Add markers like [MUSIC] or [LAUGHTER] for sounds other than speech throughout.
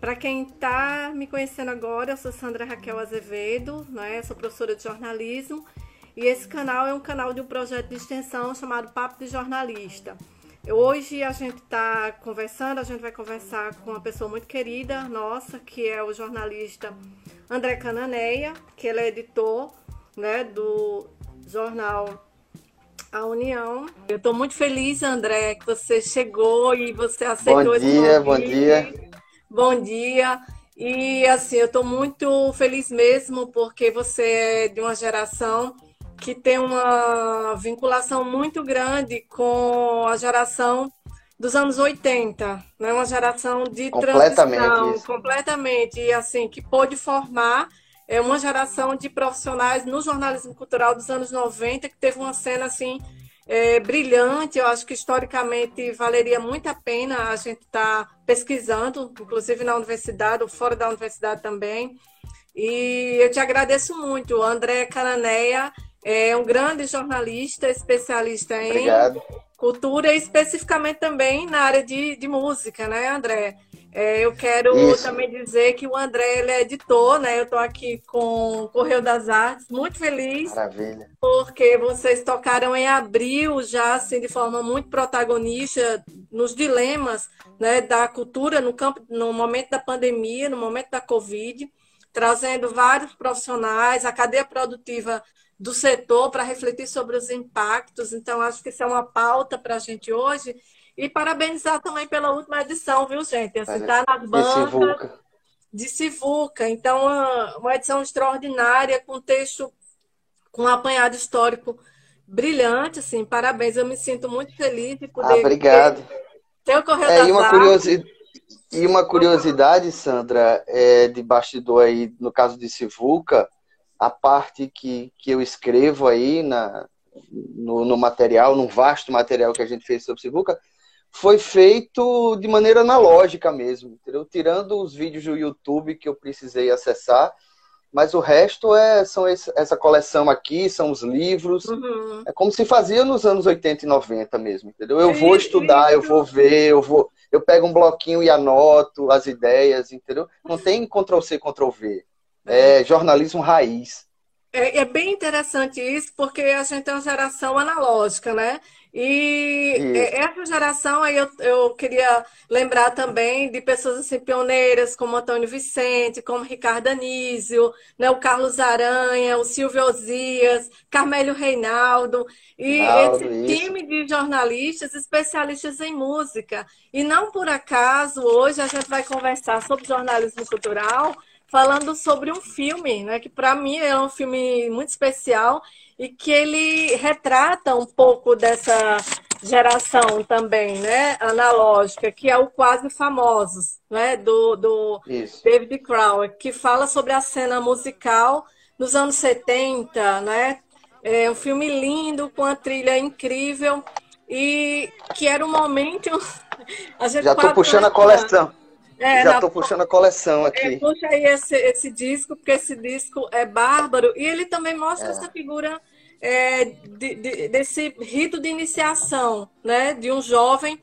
Para quem está me conhecendo agora, eu sou Sandra Raquel Azevedo, né? Sou professora de jornalismo e esse canal é um canal de um projeto de extensão chamado Papo de Jornalista. Hoje a gente está conversando, a gente vai conversar com uma pessoa muito querida nossa, que é o jornalista André Cananeia, que ele é editor né, do jornal A União. Eu estou muito feliz, André, que você chegou e você aceitou bom esse dia. Bom dia, Bom dia. E assim, eu estou muito feliz mesmo porque você é de uma geração que tem uma vinculação muito grande com a geração dos anos 80, né? Uma geração de completamente transição, isso. completamente e assim que pôde formar é uma geração de profissionais no jornalismo cultural dos anos 90 que teve uma cena assim é, brilhante. Eu acho que historicamente valeria muito a pena a gente estar tá pesquisando, inclusive na universidade ou fora da universidade também. E eu te agradeço muito, André Cananeia é um grande jornalista, especialista em Obrigado. cultura e especificamente também na área de, de música, né, André? É, eu quero Isso. também dizer que o André ele é editor, né? Eu estou aqui com o Correio das Artes, muito feliz Maravilha. porque vocês tocaram em abril já assim de forma muito protagonista nos dilemas né, da cultura no campo no momento da pandemia, no momento da Covid, trazendo vários profissionais, a cadeia produtiva do setor para refletir sobre os impactos. Então, acho que isso é uma pauta para a gente hoje. E parabenizar também pela última edição, viu, gente? Assim, está nas bancas Sivuca. de Sivuca. Então, uma, edição extraordinária, com texto, com um apanhado histórico brilhante, assim, parabéns. Eu me sinto muito feliz de Ah, poder obrigado. ter o Correio É, e, uma Artes. curiosi... e uma curiosidade, Sandra, é, de bastidor aí, no caso de Sivuca, a parte que, que eu escrevo aí na, no, no material, num vasto material que a gente fez sobre Sivuca, foi feito de maneira analógica mesmo, entendeu? Tirando os vídeos do YouTube que eu precisei acessar, mas o resto é são esse, essa coleção aqui, são os livros. Uhum. É como se fazia nos anos 80 e 90 mesmo, entendeu? Eu vou estudar, eu vou ver, eu vou, eu pego um bloquinho e anoto as ideias, entendeu? Não tem Ctrl C, Ctrl V. É jornalismo raiz. É, é bem interessante isso, porque a gente é uma geração analógica, né? E Isso. é, essa geração aí eu, eu queria lembrar também de pessoas assim pioneiras como Antônio Vicente, como Ricardo Anísio, né, o Carlos Aranha, o Silvio Osias, Carmélio Reinaldo e Reinaldo, esse isso. time de jornalistas especialistas em música. E não por acaso hoje a gente vai conversar sobre jornalismo cultural falando sobre um filme, né, que para mim é um filme muito especial e que ele retrata um pouco dessa geração também, né, analógica, que é o Quase Famosos, né, do, do Isso. David Crowell, que fala sobre a cena musical nos anos 70, né? É um filme lindo, com a trilha incrível e que era um momento... [LAUGHS] A gente Já quase- puxando a coleção. É, Já tô puxando a coleção é, aqui. puxa aí esse, esse disco, porque esse disco é bárbaro. E ele também mostra É. essa figura é, de- de- desse rito de iniciação, né? De um jovem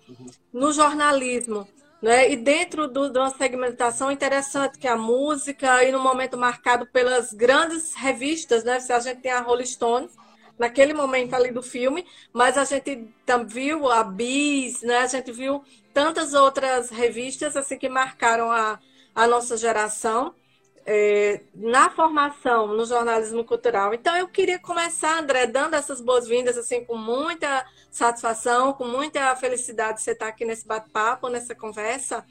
no jornalismo. Né? E dentro do- de uma segmentação interessante, que é a música, e num momento marcado pelas grandes revistas, né? Se a gente tem a Rolling Stones, naquele momento ali do filme, mas a gente viu a Bis, né? A gente viu tantas outras revistas assim que marcaram a, a nossa geração é, na formação no jornalismo cultural. Então eu queria começar, André, dando essas boas-vindas assim com muita satisfação, com muita felicidade de você estar aqui nesse bate-papo, nessa conversa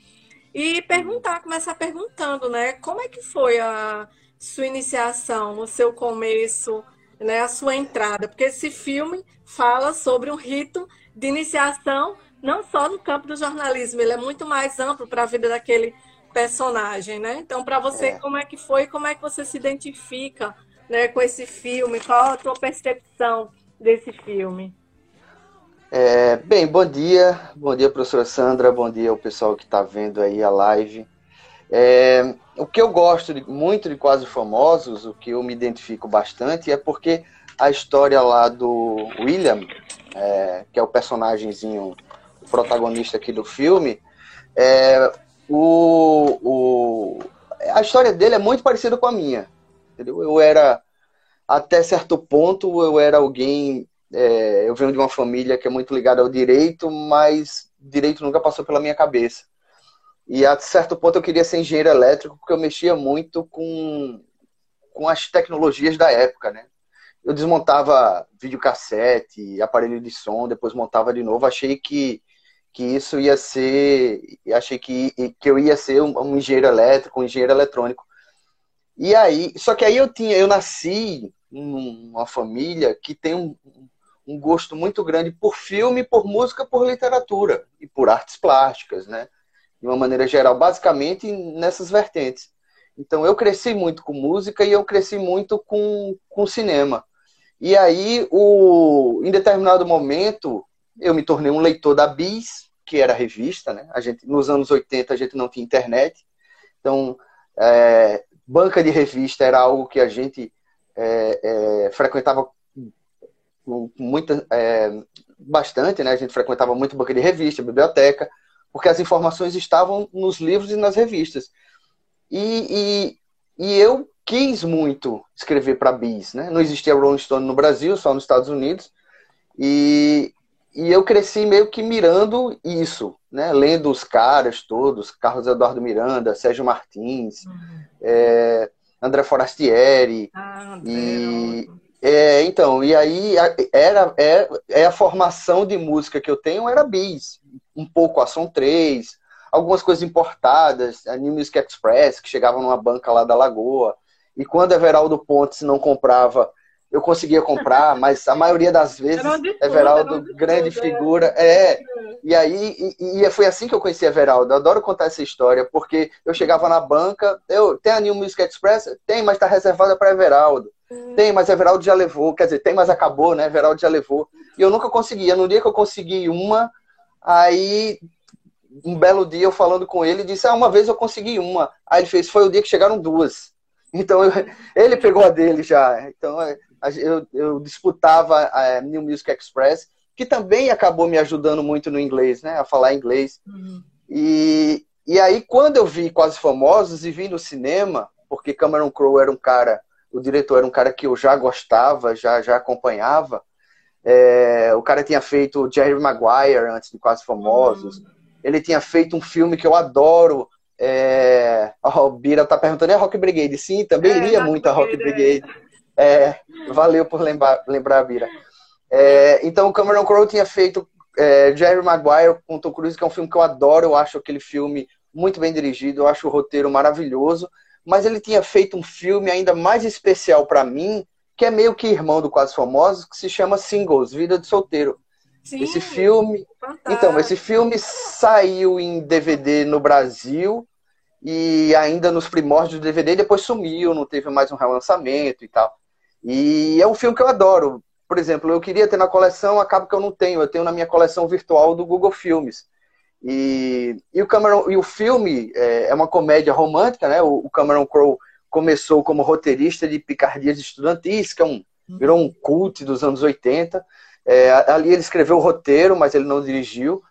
e perguntar, começar perguntando, né? Como é que foi a sua iniciação, o seu começo, né? A sua entrada? Porque esse filme fala sobre um rito de iniciação não só no campo do jornalismo, ele é muito mais amplo para a vida daquele personagem, né? Então, para você, É. como é que foi? Como é que você se identifica, né, com esse filme? Qual a tua percepção desse filme? É, bem, bom dia. Bom dia, professora Sandra. Bom dia ao pessoal que está vendo aí a live. É, o que eu gosto de- muito de Quase Famosos, o que eu me identifico bastante, é porque a história lá do William, é, que é o personagemzinho, o protagonista aqui do filme, é, o, o, a história dele é muito parecida com a minha. Entendeu? Eu era, até certo ponto, eu era alguém. É, eu venho de uma família que é muito ligada ao direito, mas direito nunca passou pela minha cabeça. E a certo ponto eu queria ser engenheiro elétrico, porque eu mexia muito com, com as tecnologias da época, né? Eu desmontava videocassete, aparelho de som, depois montava de novo. Achei que, que isso ia ser. Achei que, que eu ia ser um, um engenheiro elétrico, um engenheiro eletrônico. E aí, só que aí eu tinha, eu nasci numa família que tem um, um gosto muito grande por filme, por música, por literatura e por artes plásticas, né? De uma maneira geral, basicamente nessas vertentes. Então eu cresci muito com música e eu cresci muito com, com cinema. E aí, o, em determinado momento, eu me tornei um leitor da Bis, que era revista, né? A gente, nos anos 80 a gente não tinha internet. Então, é, banca de revista era algo que a gente é, é, frequentava muita, é, bastante, né? A gente frequentava muito banca de revista, biblioteca, porque as informações estavam nos livros e nas revistas. E, e, e eu quis muito escrever para bis, né? Não existia Rolling Stone no Brasil, só nos Estados Unidos. E, e eu cresci meio que mirando isso, né? Lendo os caras todos, Carlos Eduardo Miranda, Sérgio Martins, uhum. é, André Forastieri. Ah, André, e, é, então, e aí era, é, é a formação de música que eu tenho era bis, um pouco Ação 3, algumas coisas importadas, a New Music Express, que chegava numa banca lá da Lagoa. E quando Everaldo Pontes não comprava, eu conseguia comprar, [LAUGHS] mas a maioria das vezes Everaldo, grande é. figura, é. E aí, e, e, foi assim que eu conheci Everaldo. Eu adoro contar essa história, porque eu chegava na banca, eu tem a New Music Express? Tem, mas está reservada para Everaldo. Tem, mas Everaldo já levou. Quer dizer, tem, mas acabou, né? Everaldo já levou. E eu nunca conseguia. No dia que eu consegui uma, aí um belo dia eu falando com ele, disse: Ah, uma vez eu consegui uma. Aí ele fez: Foi o dia que chegaram duas. [LAUGHS] Então eu, ele pegou a dele já. Então é, eu, eu disputava a New Music Express, que também acabou me ajudando muito no inglês, né? A falar inglês. Uhum. E, e aí, quando eu vi Quase Famosos e vi no cinema, porque Cameron Crowe era um cara, o diretor era um cara que eu já gostava, já, já acompanhava. É, o cara tinha feito Jerry Maguire antes de Quase Famosos. Uhum. Ele tinha feito um filme que eu adoro. É... Oh, Bira tá perguntando, é Rock Brigade? Sim, também é, iria muito a Rock Brigade. É, valeu por lembrar, lembrar Bira. É, então, o Cameron Crowe tinha feito é, Jerry Maguire com Tom Cruise, que é um filme que eu adoro. Eu acho aquele filme muito bem dirigido, eu acho o roteiro maravilhoso. Mas ele tinha feito um filme ainda mais especial para mim, que é meio que irmão do Quase Famosos, que se chama Singles, Vida de Solteiro. Sim, esse filme. Fantástico. Então, esse filme saiu em DVD no Brasil e ainda nos primórdios do DVD, depois sumiu, não teve mais um relançamento e tal. E é um filme que eu adoro. Por exemplo, eu queria ter na coleção, acaba que eu não tenho. Eu tenho na minha coleção virtual do Google Filmes. E, e o Cameron e o filme é, é uma comédia romântica, né? O, o, Cameron Crowe começou como roteirista de Picardias Estudantis, que é um, virou um cult dos anos 80. É, ali ele escreveu o roteiro, mas ele não dirigiu.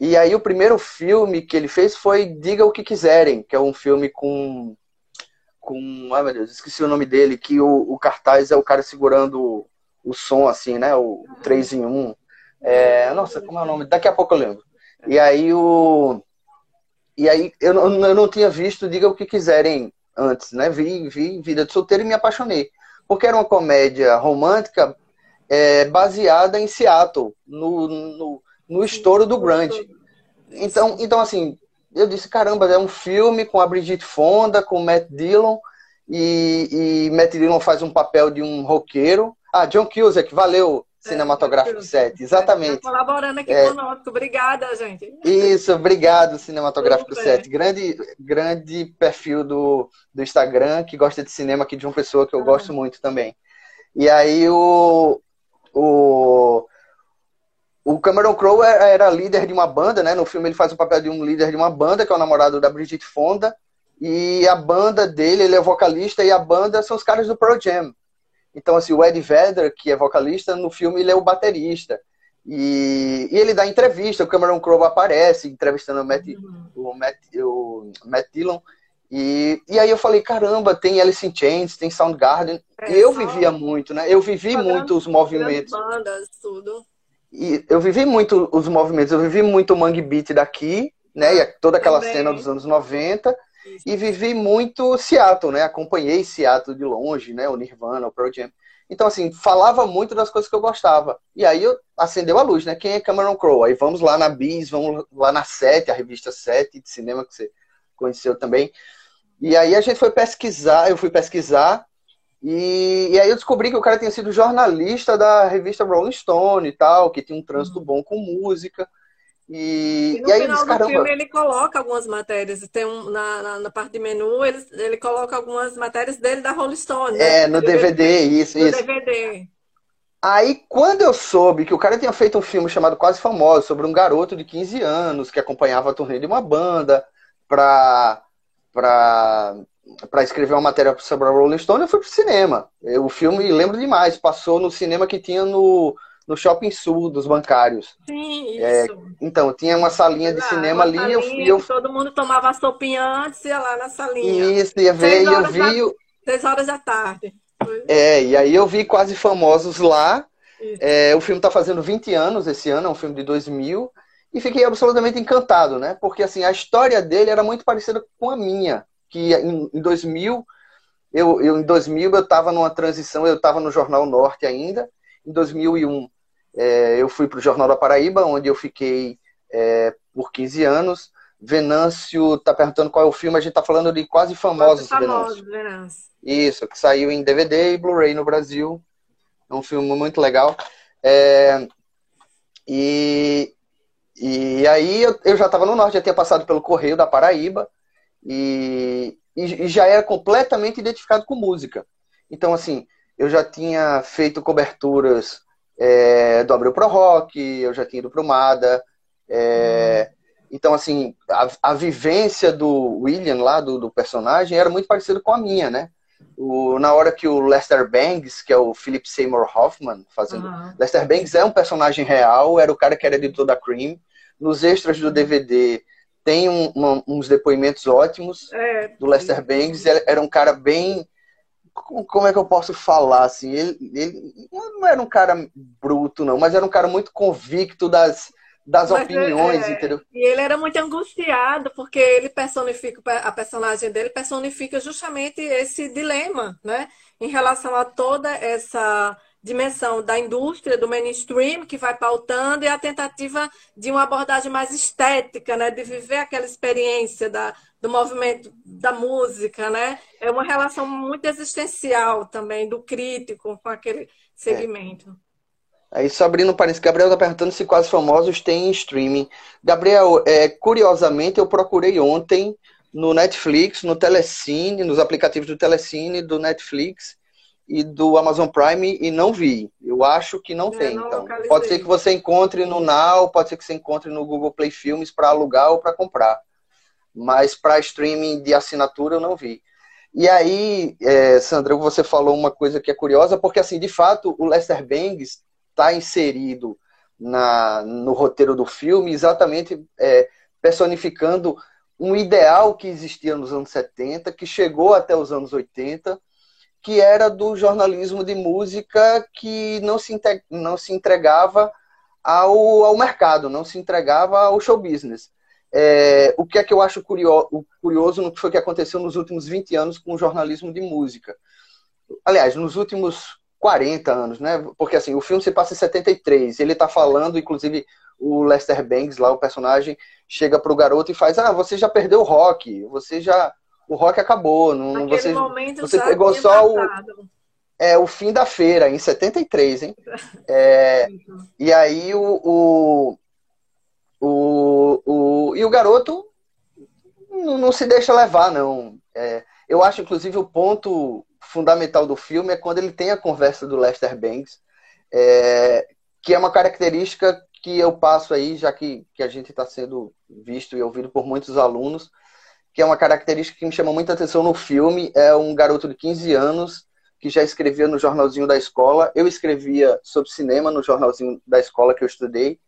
E aí o primeiro filme que ele fez foi Diga o que quiserem, que é um filme com com, ai meu Deus, esqueci o nome dele, que o, o cartaz é o cara segurando o, o som assim, né, o 3 em 1. É, nossa, como é o nome? Daqui a pouco eu lembro. E aí o e aí eu eu não tinha visto Diga o que quiserem antes, né? Vi, vi Vida de Solteiro e me apaixonei. Porque era uma comédia romântica é, baseada em Seattle, no, no, no estouro do grunge. Então, então, assim, eu disse, caramba, é um filme com a Brigitte Fonda, com o Matt Dillon, e, e Matt Dillon faz um papel de um roqueiro. Ah, John Cusack, valeu, é, Cinematográfico 7, exatamente. Tá colaborando aqui é, conosco, obrigada, gente. Isso, obrigado, Cinematográfico Super. 7. Grande, grande perfil do, do Instagram, que gosta de cinema aqui de uma pessoa que eu ah. gosto muito também. E aí o, o, o Cameron Crowe era líder de uma banda, né? No filme ele faz o papel de um líder de uma banda, que é o namorado da Brigitte Fonda. E a banda dele, ele é vocalista, e a banda são os caras do Pro Jam. Então, assim, o Ed Vedder, que é vocalista, no filme ele é o baterista. E, e ele dá entrevista, o Cameron Crowe aparece entrevistando o Matt, uhum. o Matt, o Matt Dillon. E, e aí eu falei, caramba, tem Alice in Chains, tem Soundgarden. É, eu vivia muito, né? Eu vivi muito os movimentos. Bandas, tudo. E eu vivi muito os movimentos, eu vivi muito o Mangue Beat daqui, né? E toda aquela Também. cena dos anos 90. E vivi muito Seattle, né? Acompanhei Seattle de longe, né? O Nirvana, o Pearl Jam. Então, assim, falava muito das coisas que eu gostava. E aí eu acendeu a luz, né? Quem é Cameron Crowe? Aí vamos lá na Bis, vamos lá na Sete, a revista Sete de cinema que você conheceu também. E aí a gente foi pesquisar, eu fui pesquisar, e, e aí eu descobri que o cara tinha sido jornalista da revista Rolling Stone e tal, que tinha um trânsito uhum. bom com música. E, e no e aí final disse, do filme ele coloca algumas matérias. Tem um, na, na, na, parte de menu, ele, ele coloca algumas matérias dele da Rolling Stone. Né? É, no DVD, DVD, isso, no isso. DVD. Aí, quando eu soube que o cara tinha feito um filme chamado Quase Famoso, sobre um garoto de 15 anos que acompanhava a turnê de uma banda pra, pra, pra escrever uma matéria sobre a Rolling Stone, eu fui pro cinema. Eu, o filme, lembro demais, passou no cinema que tinha no no Shopping Sul dos bancários. Sim, é, isso. É, então, tinha uma salinha de cinema ali e eu, eu... Todo mundo tomava sopinha antes e ia lá na salinha. Isso, ia ver e eu vi... Da... Seis horas da tarde. É, e aí eu vi Quase Famosos lá. É, o filme está fazendo 20 anos esse ano, é um filme de 2000. E fiquei absolutamente encantado, né? Porque, assim, a história dele era muito parecida com a minha. Que em, em 2000... Eu, eu, em 2000 eu estava numa transição, eu estava no Jornal Norte ainda. Em 2001 é, eu fui para o Jornal da Paraíba, onde eu fiquei é, por 15 anos. Venâncio está perguntando qual é o filme, a gente está falando de Quase Famosos, Quase Famosos Venâncio. Isso, que saiu em DVD e Blu-ray no Brasil. É um filme muito legal. É, e, e aí eu, eu já estava no norte, já tinha passado pelo Correio da Paraíba e, e, e já era completamente identificado com música. Então, assim, eu já tinha feito coberturas é, do Abril Pro Rock, eu já tinha ido pro Mada. É, então, assim, a, a, vivência do William lá, do, do, personagem, era muito parecida com a minha, né? O, na hora que o Lester Bangs, que é o Philip Seymour Hoffman, fazendo. Uhum. Lester Bangs é um personagem real, era o cara que era editor da Cream. Nos extras do DVD tem um, uma, uns depoimentos ótimos é, do Lester Bangs. Era um cara bem como é que eu posso falar assim? Ele, ele não era um cara bruto, não, mas era um cara muito convicto das, das mas opiniões, é, entendeu? E ele era muito angustiado, porque ele personifica, a personagem dele personifica justamente esse dilema, né? Em relação a toda essa dimensão da indústria, do mainstream, que vai pautando, e a tentativa de uma abordagem mais estética, né? De viver aquela experiência da, do movimento da música, né? É uma relação muito existencial também do crítico com aquele segmento. É. Aí, só abrindo parênteses, Gabriel está perguntando se Quase Famosos tem streaming. Gabriel, é, curiosamente, eu procurei ontem no Netflix, no Telecine, nos aplicativos do Telecine, do Netflix e do Amazon Prime e não vi. Eu acho que não é, tem. Não então, pode ser que você encontre no Now, pode ser que você encontre no Google Play Filmes para alugar ou para comprar mas para streaming de assinatura eu não vi. E aí, é, Sandra, você falou uma coisa que é curiosa, porque assim, de fato, o Lester Bangs está inserido na, no roteiro do filme, exatamente é, personificando um ideal que existia nos anos 70, que chegou até os anos 80, que era do jornalismo de música que não se, não se entregava ao, ao mercado, não se entregava ao show business. É, o que é que eu acho curioso, curioso no que foi que aconteceu nos últimos 20 anos com o jornalismo de música. Aliás, nos últimos 40 anos, né? Porque assim, o filme se passa em 73. Ele está falando, inclusive, o Lester Bangs, lá, o personagem, chega pro garoto e faz: Ah, você já perdeu o rock, você já. O rock acabou. Não, você você pegou só o. É o fim da feira, em 73, hein? [LAUGHS] É, e aí o, o o, o, e o garoto não, não se deixa levar, não. É, eu acho, inclusive, o ponto fundamental do filme é quando ele tem a conversa do Lester Banks, é, que é uma característica que eu passo aí, já que, que a gente está sendo visto e ouvido por muitos alunos, que é uma característica que me chama muita atenção no filme, é um garoto de 15 anos que já escrevia no jornalzinho da escola. Eu escrevia sobre cinema no jornalzinho da escola que eu estudei.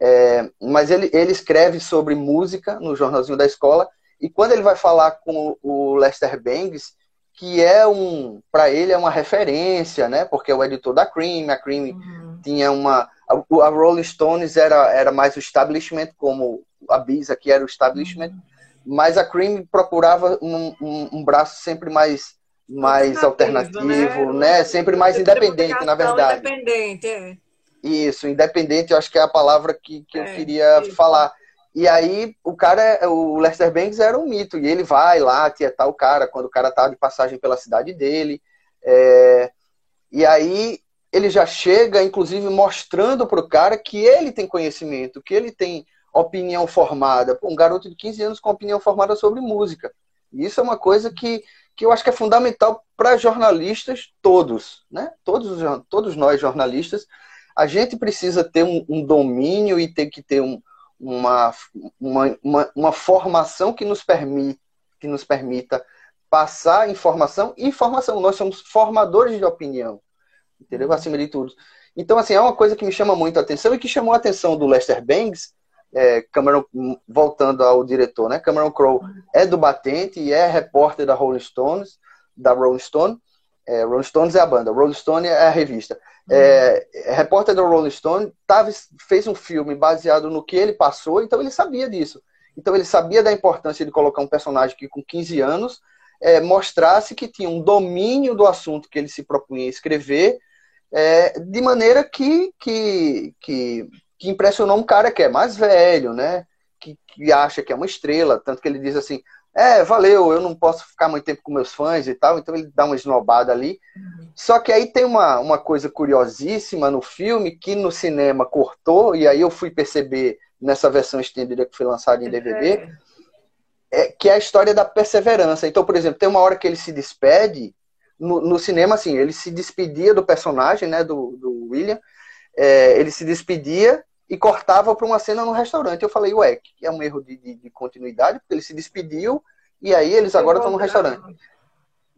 É, mas ele, ele escreve sobre música no jornalzinho da escola. E quando ele vai falar com o Lester Bangs, que é um, para ele é uma referência, né? Porque é o editor da Cream, a Cream uhum. tinha uma, a, a, Rolling Stones era, era mais o establishment, como a Bis aqui era o establishment, uhum. Mas a Cream procurava um, um, um braço sempre mais mais alternativo, né? né? Sempre mais independente, na verdade. Independente, é. Isso, independente, eu acho que é a palavra que, que é, eu queria isso. falar. E aí o cara, o Lester Banks era um mito, e ele vai lá tietar o cara quando o cara tá de passagem pela cidade dele. É... E aí ele já chega, inclusive, mostrando pro cara que ele tem conhecimento, que ele tem opinião formada. Um garoto de 15 anos com opinião formada sobre música. E isso é uma coisa que, que eu acho que é fundamental para jornalistas todos, né? Todos, todos nós jornalistas, a gente precisa ter um, um domínio e ter que ter um, uma, uma, uma, uma, formação que nos, permite, que nos permita passar informação e informação. Nós somos formadores de opinião, entendeu? Acima de tudo. Então, assim, é uma coisa que me chama muito a atenção e que chamou a atenção do Lester Bangs, é, Cameron, voltando ao diretor, né? Cameron Crowe é do Batente e é repórter da Rolling Stones, da Rolling Stone. É, Rolling Stones é a banda, Rolling Stone é a revista. É, é, repórter do Rolling Stone tava, fez um filme baseado no que ele passou, então ele sabia disso. Então ele sabia da importância de colocar um personagem que com 15 anos é, mostrasse que tinha um domínio do assunto que ele se propunha escrever, é, de maneira que, que, que, que, impressionou um cara que é mais velho, né? Que, que acha que é uma estrela, tanto que ele diz assim, é, valeu, eu não posso ficar muito tempo com meus fãs e tal, então ele dá uma esnobada ali. Só que aí tem uma, uma coisa curiosíssima no filme que no cinema cortou, e aí eu fui perceber nessa versão estendida que foi lançada em DVD, é. É, que é a história da perseverança. Então, por exemplo, tem uma hora que ele se despede, no, no cinema, assim, ele se despedia do personagem, né, do, do William, é, ele se despedia e cortava para uma cena no restaurante. Eu falei, ué, que é um erro de, de, de continuidade, porque ele se despediu e aí eles agora estão no restaurante.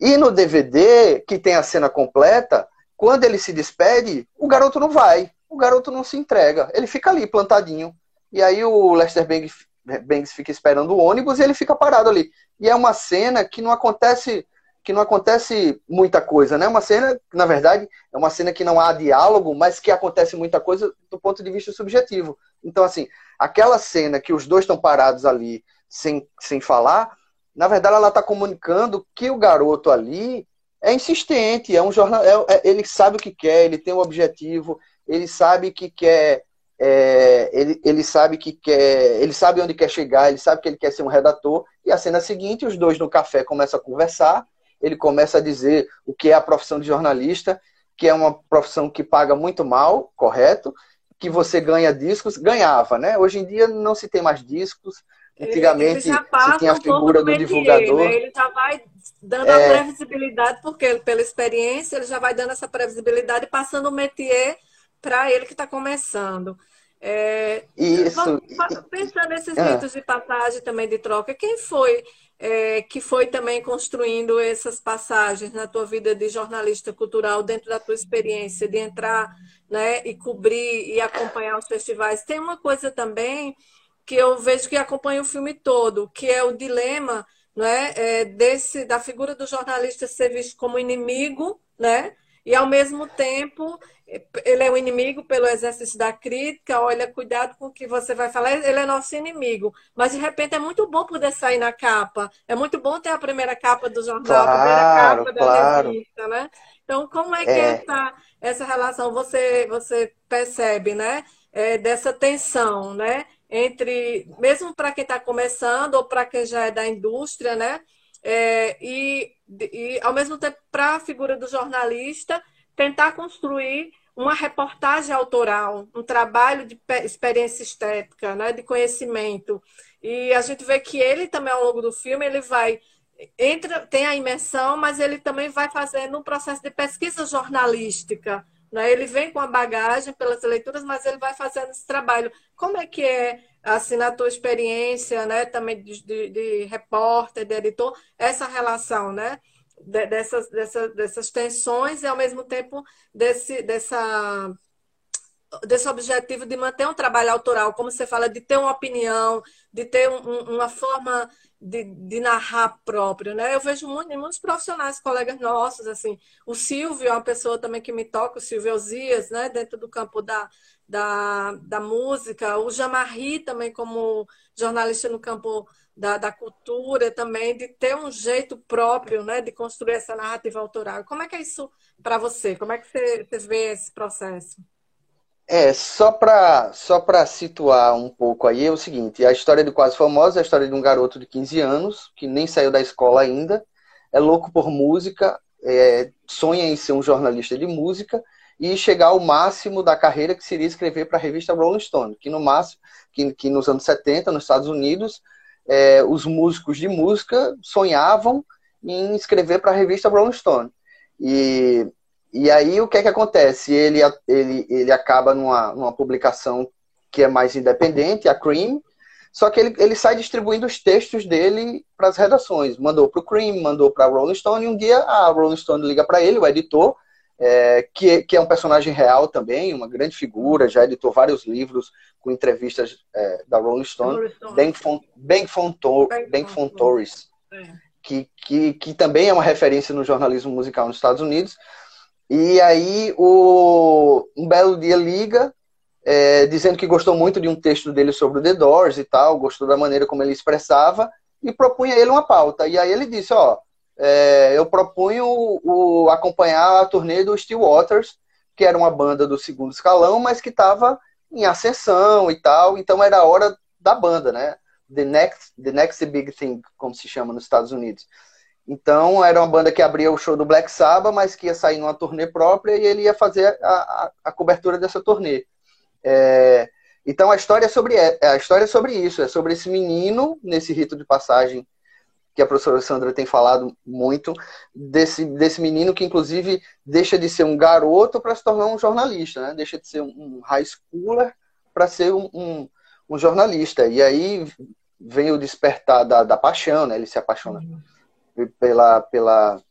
E no DVD, que tem a cena completa, quando ele se despede, o garoto não vai, o garoto não se entrega, ele fica ali plantadinho. E aí o Lester Bangs, Bangs fica esperando o ônibus e ele fica parado ali. E é uma cena que não acontece que não acontece muita coisa, né? Uma cena, na verdade, é uma cena que não há diálogo, mas que acontece muita coisa do ponto de vista subjetivo. Então, assim, aquela cena que os dois estão parados ali sem, sem falar, na verdade, ela está comunicando que o garoto ali é insistente, é um jornal, é, é, ele sabe o que quer, ele tem um objetivo, ele sabe que quer, é, ele, ele sabe que quer, ele sabe onde quer chegar, ele sabe que ele quer ser um redator. E a cena seguinte, os dois no café começam a conversar ele começa a dizer o que é a profissão de jornalista, que é uma profissão que paga muito mal, correto? Que você ganha discos, ganhava, né? Hoje em dia não se tem mais discos. Antigamente se tinha a figura do, métier, divulgador. Né? Ele já vai dando é... a previsibilidade, porque pela experiência ele já vai dando essa previsibilidade, passando o métier para ele que está começando. É, Isso. Pensando nesses ah. ritos de passagem também de troca, quem foi é, que foi também construindo essas passagens na tua vida de jornalista cultural, dentro da tua experiência de entrar né, e cobrir e acompanhar os festivais. Tem uma coisa também que eu vejo que acompanha o filme todo, que é o dilema né, é, desse, da figura do jornalista ser visto como inimigo, né? E ao mesmo tempo ele é o um inimigo pelo exercício da crítica, olha, cuidado com o que você vai falar, ele é nosso inimigo. Mas de repente é muito bom poder sair na capa. É muito bom ter a primeira capa do jornal, claro, a primeira capa da revista, né? Então, como é que é. essa, essa relação você, você percebe, né? É, dessa tensão, né? Entre, mesmo para quem está começando ou para quem já é da indústria, né? É, e, e, ao mesmo tempo, para a figura do jornalista, tentar construir uma reportagem autoral, um trabalho de experiência estética, né, de conhecimento. E a gente vê que ele também, ao longo do filme, ele vai entra, tem a imersão, mas ele também vai fazendo um processo de pesquisa jornalística. Né? Ele vem com a bagagem pelas leituras, mas ele vai fazendo esse trabalho. Como é que é, assim, na tua experiência, né, também de, de, de repórter, de editor, essa relação, né? dessas, dessas, dessas tensões e, ao mesmo tempo, desse, dessa, desse objetivo de manter um trabalho autoral, como você fala, de ter uma opinião, de ter um, uma forma de, de, narrar próprio, né? Eu vejo muitos, muitos profissionais, colegas nossos, assim, o Silvio é uma pessoa também que me toca, o Silvio Osias, né? Dentro do campo da, da, da música, o Jamarri também como jornalista no campo da, da cultura também, de ter um jeito próprio, né? De construir essa narrativa autoral. Como é que é isso para você? Como é que você, você vê esse processo? É, só para só situar um pouco aí, é o seguinte: a história do Quase Famosa é a história de um garoto de 15 anos, que nem saiu da escola ainda, é louco por música, é, sonha em ser um jornalista de música e chegar ao máximo da carreira, que seria escrever para a revista Rolling Stone, que no máximo, que, que nos anos 70, nos Estados Unidos, é, os músicos de música sonhavam em escrever para a revista Rolling Stone. E e aí o que é que acontece? Ele, ele, ele acaba numa, numa publicação que é mais independente, a Cream, só que ele, ele sai distribuindo os textos dele para as redações. Mandou para o Cream, mandou para a Rolling Stone, e um dia a Rolling Stone liga para ele, o editor, é, que, que é um personagem real também, uma grande figura, já editou vários livros com entrevistas é, da Rolling Stone, Ben, Fon, ben, Fontor, ben Fontoris, é. que, que, que também é uma referência no jornalismo musical nos Estados Unidos, e aí, o, um belo dia liga, é, dizendo que gostou muito de um texto dele sobre o The Doors e tal, gostou da maneira como ele expressava, e propunha ele uma pauta. E aí ele disse, ó, é, eu propunho o, acompanhar a turnê do Steel Waters, que era uma banda do segundo escalão, mas que estava em ascensão e tal, então era a hora da banda, né? The next, the next big thing, como se chama nos Estados Unidos. Então, era uma banda que abria o show do Black Sabbath, mas que ia sair numa turnê própria e ele ia fazer a, a, a cobertura dessa turnê. É, então, a história, é sobre, é, a história é sobre isso, é sobre esse menino, nesse rito de passagem que a professora Sandra tem falado muito, desse, desse menino que, inclusive, deixa de ser um garoto para se tornar um jornalista, né? deixa de ser um high schooler para ser um, um, um, jornalista. E aí vem o despertar da, da paixão, né? ele se apaixona. Pela, pela,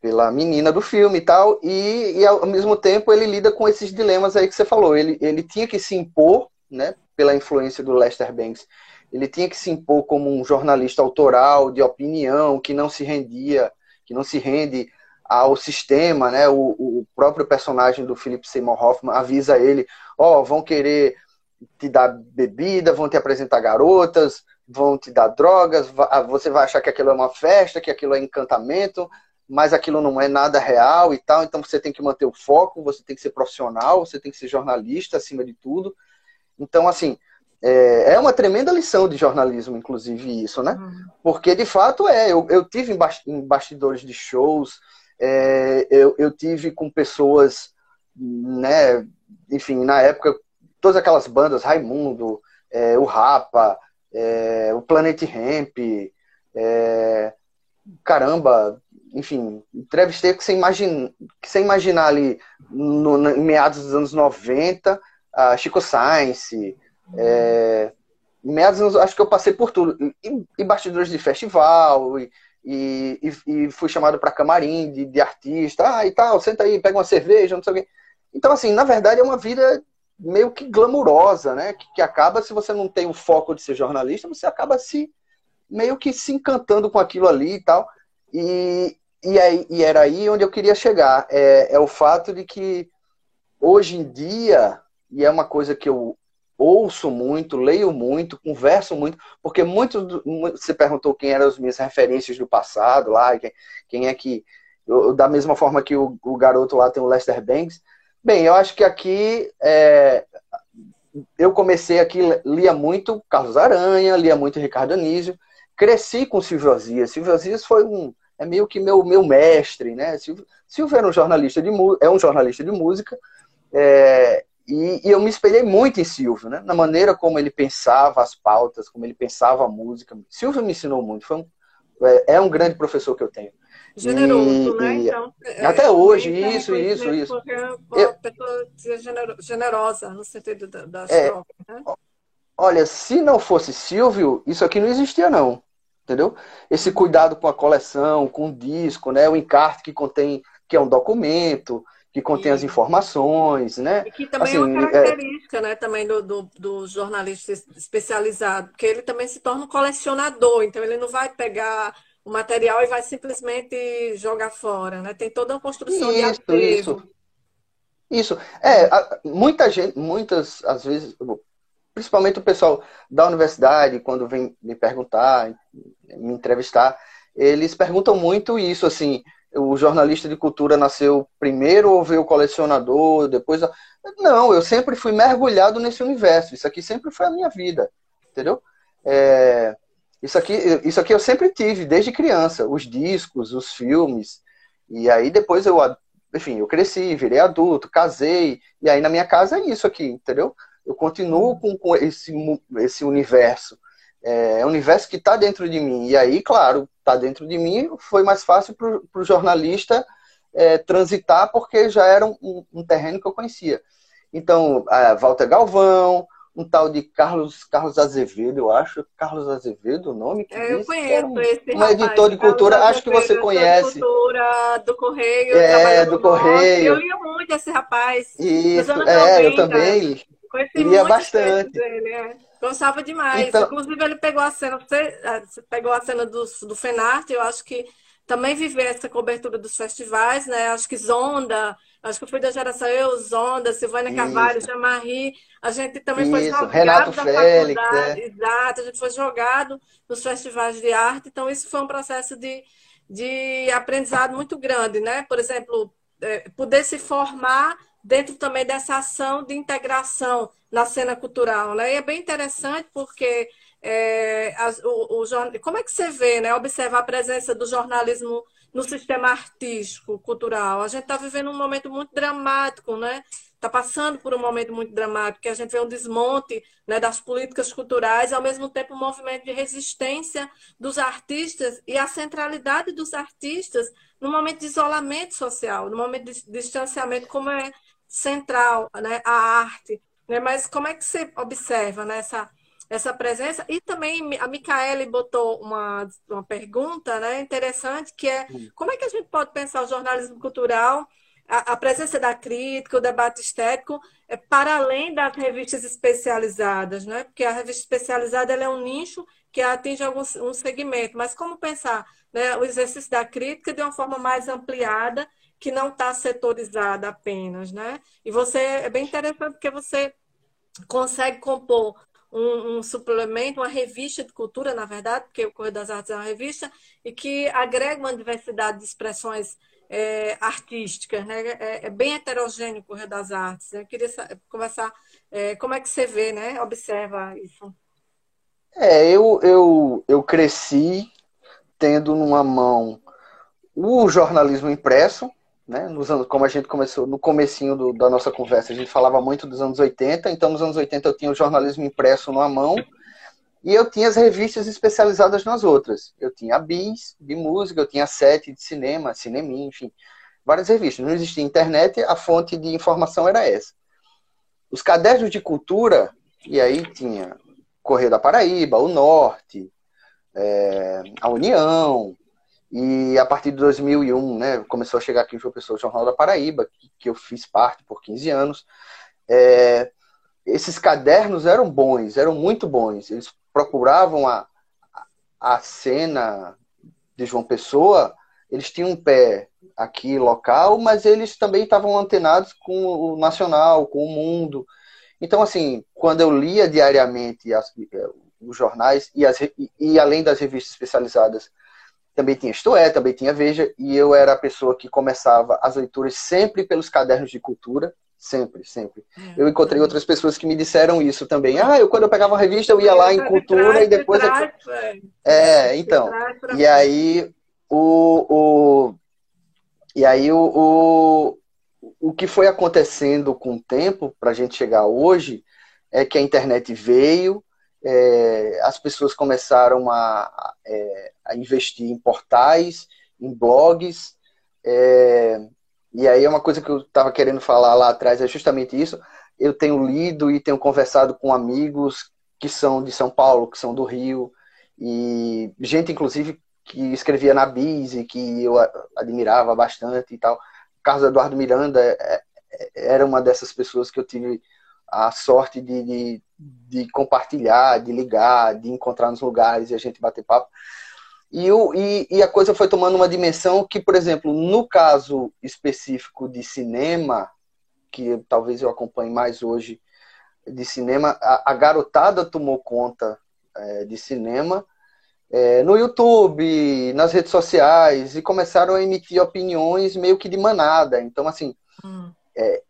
pela menina do filme e tal, e, e ao mesmo tempo ele lida com esses dilemas aí que você falou. Ele, ele tinha que se impor, né, pela influência do Lester Banks, ele tinha que se impor como um jornalista autoral, de opinião, que não se rendia, que não se rende ao sistema, né? O, o próprio personagem do Philip Seymour Hoffman avisa ele, ó, oh, vão querer te dar bebida, vão te apresentar garotas, vão te dar drogas, ah, você vai achar que aquilo é uma festa, que aquilo é encantamento, mas aquilo não é nada real e tal, então você tem que manter o foco, você tem que ser profissional, você tem que ser jornalista acima de tudo. Então, assim, é, é uma tremenda lição de jornalismo, inclusive, isso, né? Uhum. Porque, de fato, é. Eu, eu tive em bastidores de shows, é, eu, eu tive com pessoas, né, enfim, na época, todas aquelas bandas, Raimundo, é, o Rapa, é, o Planet Ramp, é, caramba, enfim, entrevistei que você imagina, que você imaginar ali no, no, em meados dos anos 90, a Chico Science, é, meados acho que eu passei por tudo, e, e bastidores de festival, e, e, e fui chamado para camarim de, de artista, ah, e tal, senta aí, pega uma cerveja, não sei o quê. Então, assim, na verdade é uma vida meio que glamurosa, né? Que, que, acaba, se você não tem o foco de ser jornalista, você acaba se meio que se encantando com aquilo ali e tal. E, e, aí, e era aí onde eu queria chegar. É, é o fato de que hoje em dia, e é uma coisa que eu ouço muito, leio muito, converso muito, porque muito, você perguntou quem eram as minhas referências do passado lá, quem, quem é que. Eu, da mesma forma que o, o garoto lá tem o Lester Banks, Bem, eu acho que aqui é, eu comecei aqui, lia muito Carlos Aranha, lia muito Ricardo Anísio, cresci com Silvio Osias. Silvio Osias foi um, é meio que meu, meu mestre, né? Silvio, Silvio era um jornalista de, é um jornalista de música, é, e, e, eu me espelhei muito em Silvio, né? Na maneira como ele pensava as pautas, como ele pensava a música. Silvio me ensinou muito, foi um, é, é um grande professor que eu tenho. Generoso, e, né? Então, é, até hoje, isso, isso, isso. Porque a pessoa generosa no sentido das é, trocas, né? Olha, se não fosse Silvio, isso aqui não existia, não. entendeu? Esse cuidado com a coleção, com o disco, né? O encarte que contém, que é um documento, que contém as informações, né? E que também assim, é uma assim, é característica, é... né, também do, do, do, jornalista especializado, porque ele também se torna um colecionador, então ele não vai pegar o material e vai simplesmente jogar fora, né? Tem toda uma construção isso, de Isso, isso. É, muita gente, muitas, às vezes, principalmente o pessoal da universidade, quando vem me perguntar, me entrevistar, eles perguntam muito isso, assim, o jornalista de cultura nasceu primeiro ou veio o colecionador, depois. Não, eu sempre fui mergulhado nesse universo. Isso aqui sempre foi a minha vida, entendeu? É... Isso, aqui, isso aqui eu sempre tive, desde criança. Os discos, os filmes. E aí depois eu, enfim, eu cresci, virei adulto, casei. E aí na minha casa é isso aqui, entendeu? Eu continuo com, com esse, esse universo. É, é um universo que está dentro de mim. E aí, claro, está dentro de mim, foi mais fácil para o jornalista é, transitar, porque já era um, um, terreno que eu conhecia. Então, Walter Galvão, um tal de Carlos, Carlos Azevedo, eu acho. Carlos Azevedo, o nome que é, Eu conheço um, esse Um rapaz, editor de cultura, Carlos acho que você conhece. cultura do Correio. É, do Correio. Eu lia muito esse rapaz. Isso, é, 90. eu também. Conheci lia bastante. Dele, é. Gostava demais. Então... Inclusive, ele pegou a cena, é, você pegou a cena do, do Fenarte, eu acho que também viver essa cobertura dos festivais, né? Acho que Zonda, acho que eu fui da geração eu, Zonda, Silvana Carvalho, Jamarri, a gente também Isso. foi jogado Renato da Félix, faculdade, é. exato, a gente foi jogado nos festivais de arte, então isso foi um processo de, de aprendizado muito grande, né? Por exemplo, é, poder se formar dentro também dessa ação de integração na cena cultural. Né? E é bem interessante porque é, as, o, o, como é que você vê, né, observar a presença do jornalismo no sistema artístico, cultural? A gente está vivendo um momento muito dramático, né? Está passando por um momento muito dramático, que a gente vê um desmonte né, das políticas culturais, ao mesmo tempo um movimento de resistência dos artistas e a centralidade dos artistas no momento de isolamento social, no momento de distanciamento, como é central, né, a arte. Né? Mas como é que você observa né, essa, essa presença? E também a Micaele botou uma, uma pergunta né, interessante, que é como é que a gente pode pensar o jornalismo cultural, a, a presença da crítica, o debate estético, é, para além das revistas especializadas, né? porque a revista especializada é um nicho que atinge algum um segmento, mas como pensar né, o exercício da crítica de uma forma mais ampliada que não está setorizada apenas, né? E você é bem interessante porque você consegue compor um, um, suplemento, uma revista de cultura, na verdade, porque o Correio das Artes é uma revista, e que agrega uma diversidade de expressões é, artísticas, né? É, é, bem heterogêneo o Correio das Artes. Eu queria conversar é, como é que você vê, né? Observa isso. É, eu, eu, eu cresci tendo numa mão o jornalismo impresso, né? Nos anos, como a gente começou no comecinho do, da nossa conversa, a gente falava muito dos anos 80, então nos anos 80 eu tinha o jornalismo impresso numa mão e eu tinha as revistas especializadas nas outras. Eu tinha a Bis de música, eu tinha a Sete de cinema, Cinemin, enfim, várias revistas. Não existia internet, a fonte de informação era essa. Os cadernos de cultura, e aí tinha Correio da Paraíba, o Norte, é, a União, e a partir de 2001, né, começou a chegar aqui o João Pessoa, Jornal da Paraíba, que, que eu fiz parte por 15 anos. É, esses cadernos eram bons, eram muito bons. Eles procuravam a, a cena de João Pessoa, eles tinham um pé aqui local, mas eles também estavam antenados com o nacional, com o mundo. Então, assim, quando eu lia diariamente as, eh, os jornais e, as, e além das revistas especializadas também tinha Isto É, também tinha Veja, e eu era a pessoa que começava as leituras sempre pelos cadernos de cultura, sempre, sempre. É, eu encontrei outras pessoas que me disseram isso também. Ah, eu quando eu pegava uma revista, eu ia lá em cultura e depois... É, então, e aí o... o... E aí o, o, o que foi acontecendo com o tempo, para a gente chegar hoje, é que a internet veio, é, as pessoas começaram a, é, a, investir em portais, em blogs. É, e aí é uma coisa que eu estava querendo falar lá atrás, é justamente isso. Eu tenho lido e tenho conversado com amigos que são de São Paulo, que são do Rio, e gente, inclusive, que escrevia na Bis e que eu admirava bastante e tal. Carlos Eduardo Miranda é, é, era uma dessas pessoas que eu tive a sorte de, de, de, compartilhar, de ligar, de encontrar nos lugares e a gente bater papo. E, o, e, e, a coisa foi tomando uma dimensão que, por exemplo, no caso específico de cinema, que talvez eu acompanhe mais hoje de cinema, a, a garotada tomou conta é, de cinema é, no YouTube, nas redes sociais, e começaram a emitir opiniões meio que de manada. Então, assim, hum. É,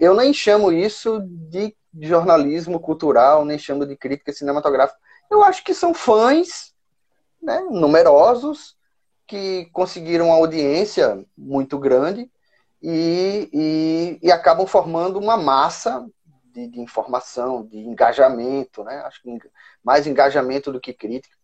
eu nem chamo isso de jornalismo cultural, nem chamo de crítica cinematográfica. Eu acho que são fãs né, numerosos que conseguiram uma audiência muito grande e, e, e acabam formando uma massa de, de, informação, de engajamento, né? Acho que mais engajamento do que crítica.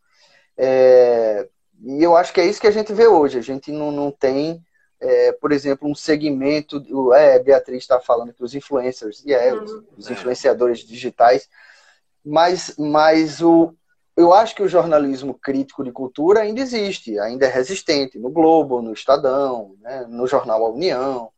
É, e eu acho que é isso que a gente vê hoje. A gente não, não tem, é, por exemplo, um segmento. É, Beatriz está falando que os influencers, e é, os, os, influenciadores digitais, mas, mas o, eu acho que o jornalismo crítico de cultura ainda existe, ainda é resistente. No Globo, no Estadão, né, no jornal A União.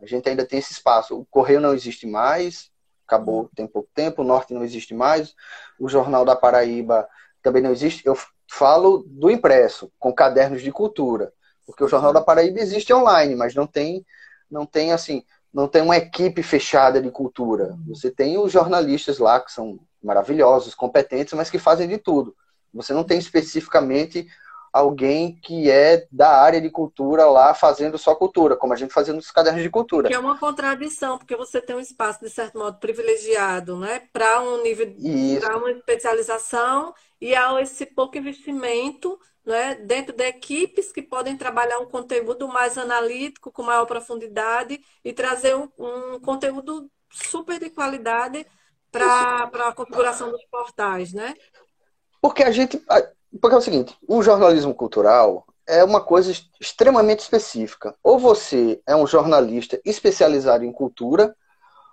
A gente ainda tem esse espaço. O Correio não existe mais, acabou tem pouco tempo. O Norte não existe mais. O Jornal da Paraíba também não existe. Eu falo do impresso, com cadernos de cultura, porque o Jornal da Paraíba existe online, mas não tem, não tem assim, não tem uma equipe fechada de cultura. Você tem os jornalistas lá que são maravilhosos, competentes, mas que fazem de tudo. Você não tem especificamente alguém que é da área de cultura lá fazendo só cultura, como a gente fazia nos cadernos de cultura. Que é uma contradição, porque você tem um espaço, de certo modo, privilegiado, né? Para um nível, para uma especialização e há esse pouco investimento né, dentro de equipes que podem trabalhar um conteúdo mais analítico, com maior profundidade e trazer um, um conteúdo super de qualidade para a configuração dos portais, né? Porque a gente. Porque é o seguinte, o jornalismo cultural é uma coisa extremamente específica. Ou você é um jornalista especializado em cultura,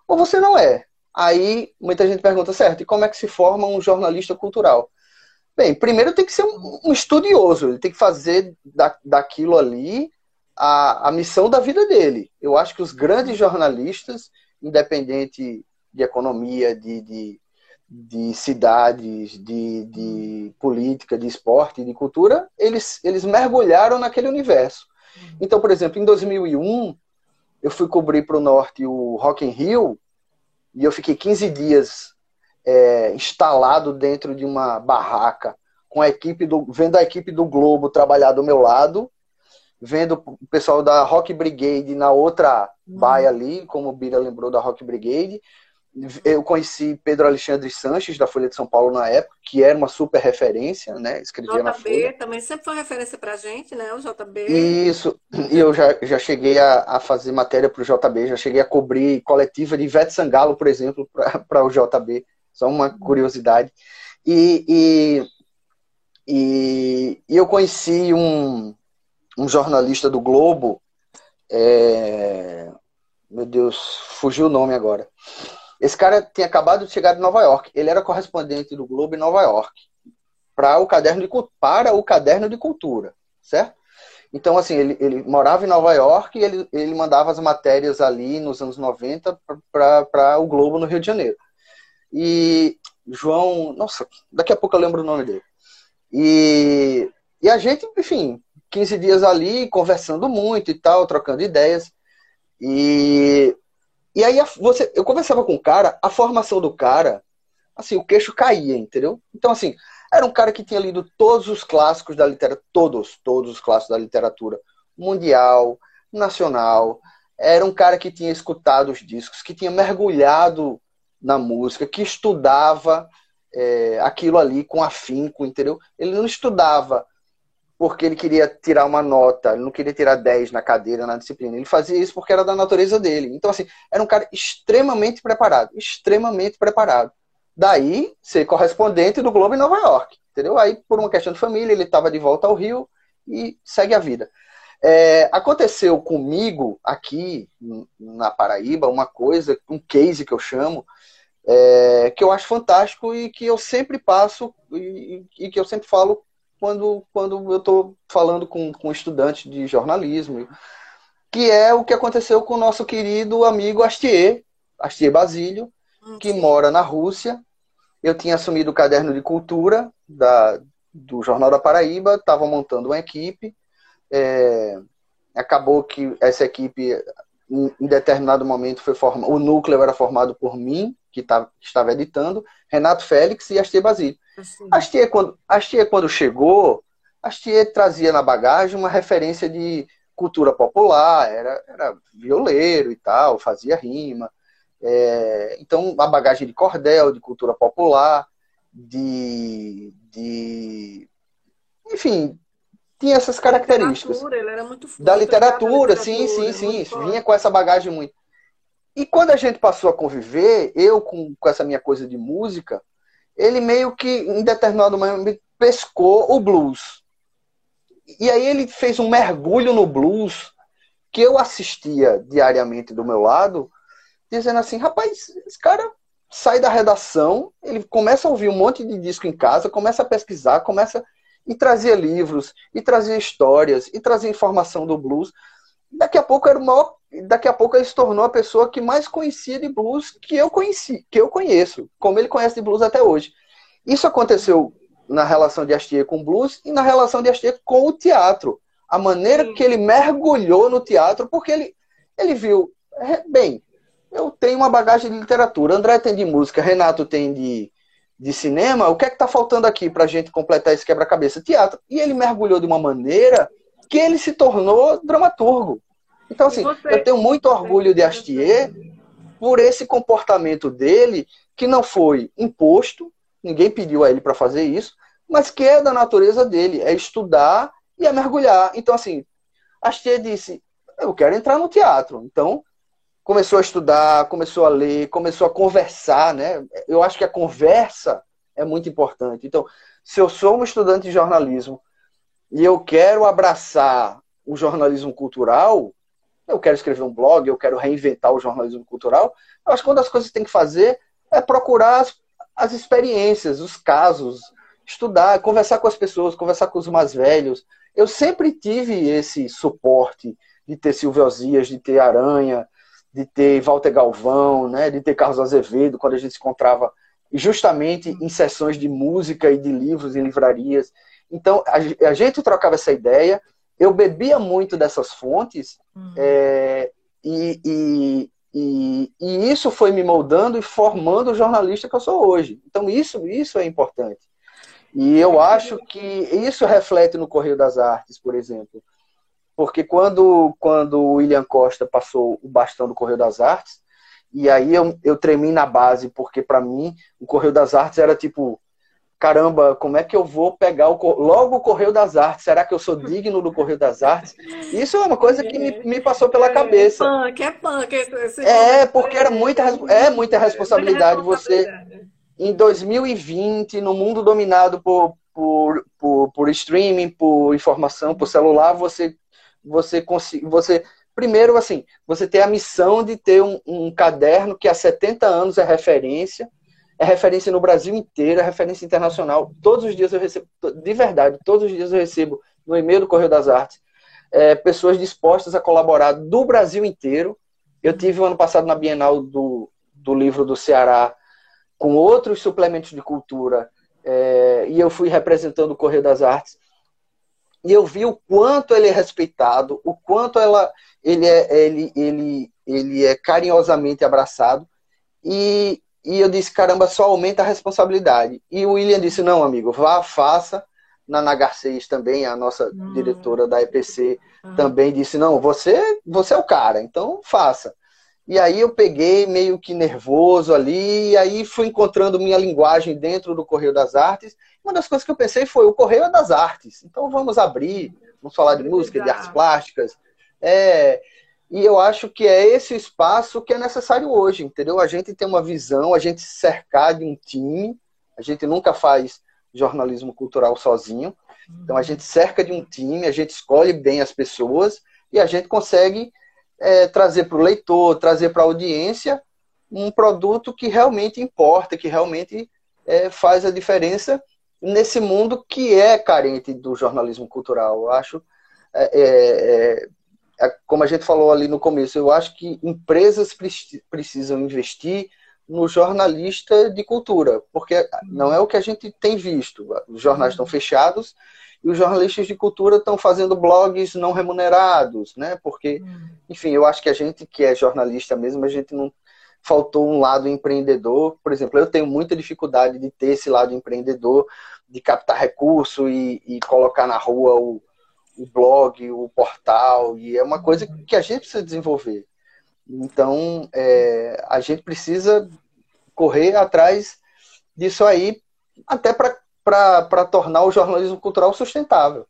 ou você não é. Aí muita gente pergunta, certo, e como é que se forma um jornalista cultural? Bem, primeiro tem que ser um, um estudioso, ele tem que fazer da, daquilo ali a, a missão da vida dele. Eu acho que os grandes jornalistas, independente de economia, de, de, de cidades, de, de política, de esporte, de cultura, eles, eles mergulharam naquele universo. Então, por exemplo, em 2001, eu fui cobrir para o norte o Rock in Rio e eu fiquei 15 dias é, instalado dentro de uma barraca, com a equipe do, vendo a equipe do Globo trabalhar do meu lado, vendo o pessoal da Rock Brigade na outra uhum. baia ali, como o Bira lembrou da Rock Brigade. Eu conheci Pedro Alexandre Sanches, da Folha de São Paulo, na época, que era uma super referência, né? Escrevia JB, na Folha. também sempre foi referência pra gente, né? O JB. Isso, e eu já, já cheguei a, a fazer matéria pro JB, já cheguei a cobrir coletiva de Ivete Sangalo, por exemplo, para o JB. Só uma curiosidade. E, e, e, e eu conheci um, um jornalista do Globo, é... meu Deus, fugiu o nome agora. Esse cara tinha acabado de chegar de Nova York. Ele era correspondente do Globo em Nova York para o caderno de para o caderno de cultura, certo? Então, assim, ele, ele morava em Nova York e ele, ele mandava as matérias ali nos anos 90 para o Globo no Rio de Janeiro. E João, nossa, daqui a pouco eu lembro o nome dele. E, e a gente, enfim, 15 dias ali conversando muito e tal, trocando ideias. E, e aí você, eu conversava com o cara, a formação do cara, assim, o queixo caía, entendeu? Então, assim, era um cara que tinha lido todos os clássicos da literatura, todos, todos os clássicos da literatura mundial, nacional. Era um cara que tinha escutado os discos, que tinha mergulhado na música, que estudava é, aquilo ali com afinco, entendeu? Ele não estudava porque ele queria tirar uma nota, ele não queria tirar 10 na cadeira, na disciplina. Ele fazia isso porque era da natureza dele. Então, assim, era um cara extremamente preparado, extremamente preparado. Daí, ser correspondente do Globo em Nova York, entendeu? Aí, por uma questão de família, ele estava de volta ao Rio e segue a vida. É, aconteceu comigo aqui na Paraíba uma coisa, um case que eu chamo, é, que eu acho fantástico e que eu sempre passo e, e que eu sempre falo quando, quando eu estou falando com, com estudantes de jornalismo, que é o que aconteceu com o nosso querido amigo Astier, Astier Basílio, hum, que mora na Rússia. Eu tinha assumido o caderno de cultura da, do Jornal da Paraíba, estava montando uma equipe. É, acabou que essa equipe, em, em determinado momento, foi formado. O núcleo era formado por mim, que, tá, que estava editando, Renato Félix e Astier Basílio. Assim. Astier, quando, Astier, quando chegou, Astier trazia na bagagem uma referência de cultura popular, era, era violeiro e tal, fazia rima. É, então, a bagagem de cordel, de cultura popular, de, de enfim, tinha essas características. Da literatura, da literatura sim, sim, sim. Vinha com essa bagagem muito. E quando a gente passou a conviver, eu com, com essa minha coisa de música, ele meio que, em determinado momento, pescou o blues. E aí ele fez um mergulho no blues que eu assistia diariamente do meu lado, dizendo assim, rapaz, esse cara sai da redação, ele começa a ouvir um monte de disco em casa, começa a pesquisar, começa e trazia livros, e trazia histórias, e trazia informação do blues. Daqui a pouco era o maior daqui a pouco ele se tornou a pessoa que mais conhecia de blues que eu conheci, que eu conheço, como ele conhece de blues até hoje. Isso aconteceu na relação de Astier com blues e na relação de Astier com o teatro. A maneira Sim. que ele mergulhou no teatro, porque ele, ele viu, é, bem, eu tenho uma bagagem de literatura, André tem de música, Renato tem de, de cinema, o que é que está faltando aqui para a gente completar esse quebra-cabeça? Teatro. E ele mergulhou de uma maneira que ele se tornou dramaturgo. Então, assim, eu tenho muito orgulho de Astier por esse comportamento dele, que não foi imposto, ninguém pediu a ele para fazer isso, mas que é da natureza dele, é estudar e é mergulhar. Então, assim, Astier disse: Eu quero entrar no teatro. Então, começou a estudar, começou a ler, começou a conversar, né? Eu acho que a conversa é muito importante. Então, se eu sou um estudante de jornalismo e eu quero abraçar o jornalismo cultural, eu quero escrever um blog, eu quero reinventar o jornalismo cultural. Eu acho que uma das coisas que tem que fazer é procurar as, as experiências, os casos, estudar, conversar com as pessoas, conversar com os mais velhos. Eu sempre tive esse suporte de ter Silvio Osias, de ter Aranha, de ter Walter Galvão, né, de ter Carlos Azevedo, quando a gente se encontrava justamente em sessões de música e de livros em livrarias. Então, a, a gente trocava essa ideia, eu bebia muito dessas fontes uhum. é, e, e, e, e, isso foi me moldando e formando o jornalista que eu sou hoje. Então isso, isso é importante. E eu acho que isso reflete no Correio das Artes, por exemplo. Porque quando, quando o William Costa passou o bastão do Correio das Artes, e aí eu, eu tremi na base, porque para mim o Correio das Artes era tipo caramba, como é que eu vou pegar o, logo o Correio das Artes? Será que eu sou digno do Correio das Artes? Isso é uma coisa que me, me passou pela é, cabeça. É punk, é punk. É, porque era muita, é muita responsabilidade você, em 2020, no mundo dominado por, por, por, por streaming, por informação, por celular, você, você, consegue, você primeiro, assim, você tem a missão de ter um, um caderno que há 70 anos é referência, é referência no Brasil inteiro, é referência internacional. Todos os dias eu recebo, de verdade, todos os dias eu recebo no e-mail do Correio das Artes é, pessoas dispostas a colaborar do Brasil inteiro. Eu tive o ano passado na Bienal do, do livro do Ceará com outros suplementos de cultura é, e eu fui representando o Correio das Artes e eu vi o quanto ele é respeitado, o quanto ela, ele, é, ele, ele, ele é carinhosamente abraçado e, e eu disse, caramba, só aumenta a responsabilidade. E o William disse, não, amigo, vá, faça. Nana Garcês também, a nossa uhum. diretora da EPC, uhum. também disse, não, você, você é o cara, então faça. E aí eu peguei meio que nervoso ali, e aí fui encontrando minha linguagem dentro do Correio das Artes. Uma das coisas que eu pensei foi, o Correio é das Artes, então vamos abrir, vamos falar de música, de artes plásticas. É, e eu acho que é esse espaço que é necessário hoje, entendeu? A gente tem uma visão, a gente se cercar de um time, a gente nunca faz jornalismo cultural sozinho. Então a gente cerca de um time, a gente escolhe bem as pessoas e a gente consegue é, trazer para o leitor, trazer para a audiência um produto que realmente importa, que realmente é, faz a diferença nesse mundo que é carente do jornalismo cultural. Eu acho, é, é, é como a gente falou ali no começo, eu acho que empresas precisam investir no jornalista de cultura, porque não é o que a gente tem visto. Os jornais estão fechados e os jornalistas de cultura estão fazendo blogs não remunerados, né? Porque, enfim, eu acho que a gente que é jornalista mesmo, a gente não faltou um lado empreendedor. Por exemplo, eu tenho muita dificuldade de ter esse lado empreendedor, de captar recurso e, e colocar na rua o, o blog, o portal, e é uma coisa que a gente precisa desenvolver. Então, é, a gente precisa correr atrás disso aí, até para tornar o jornalismo cultural sustentável.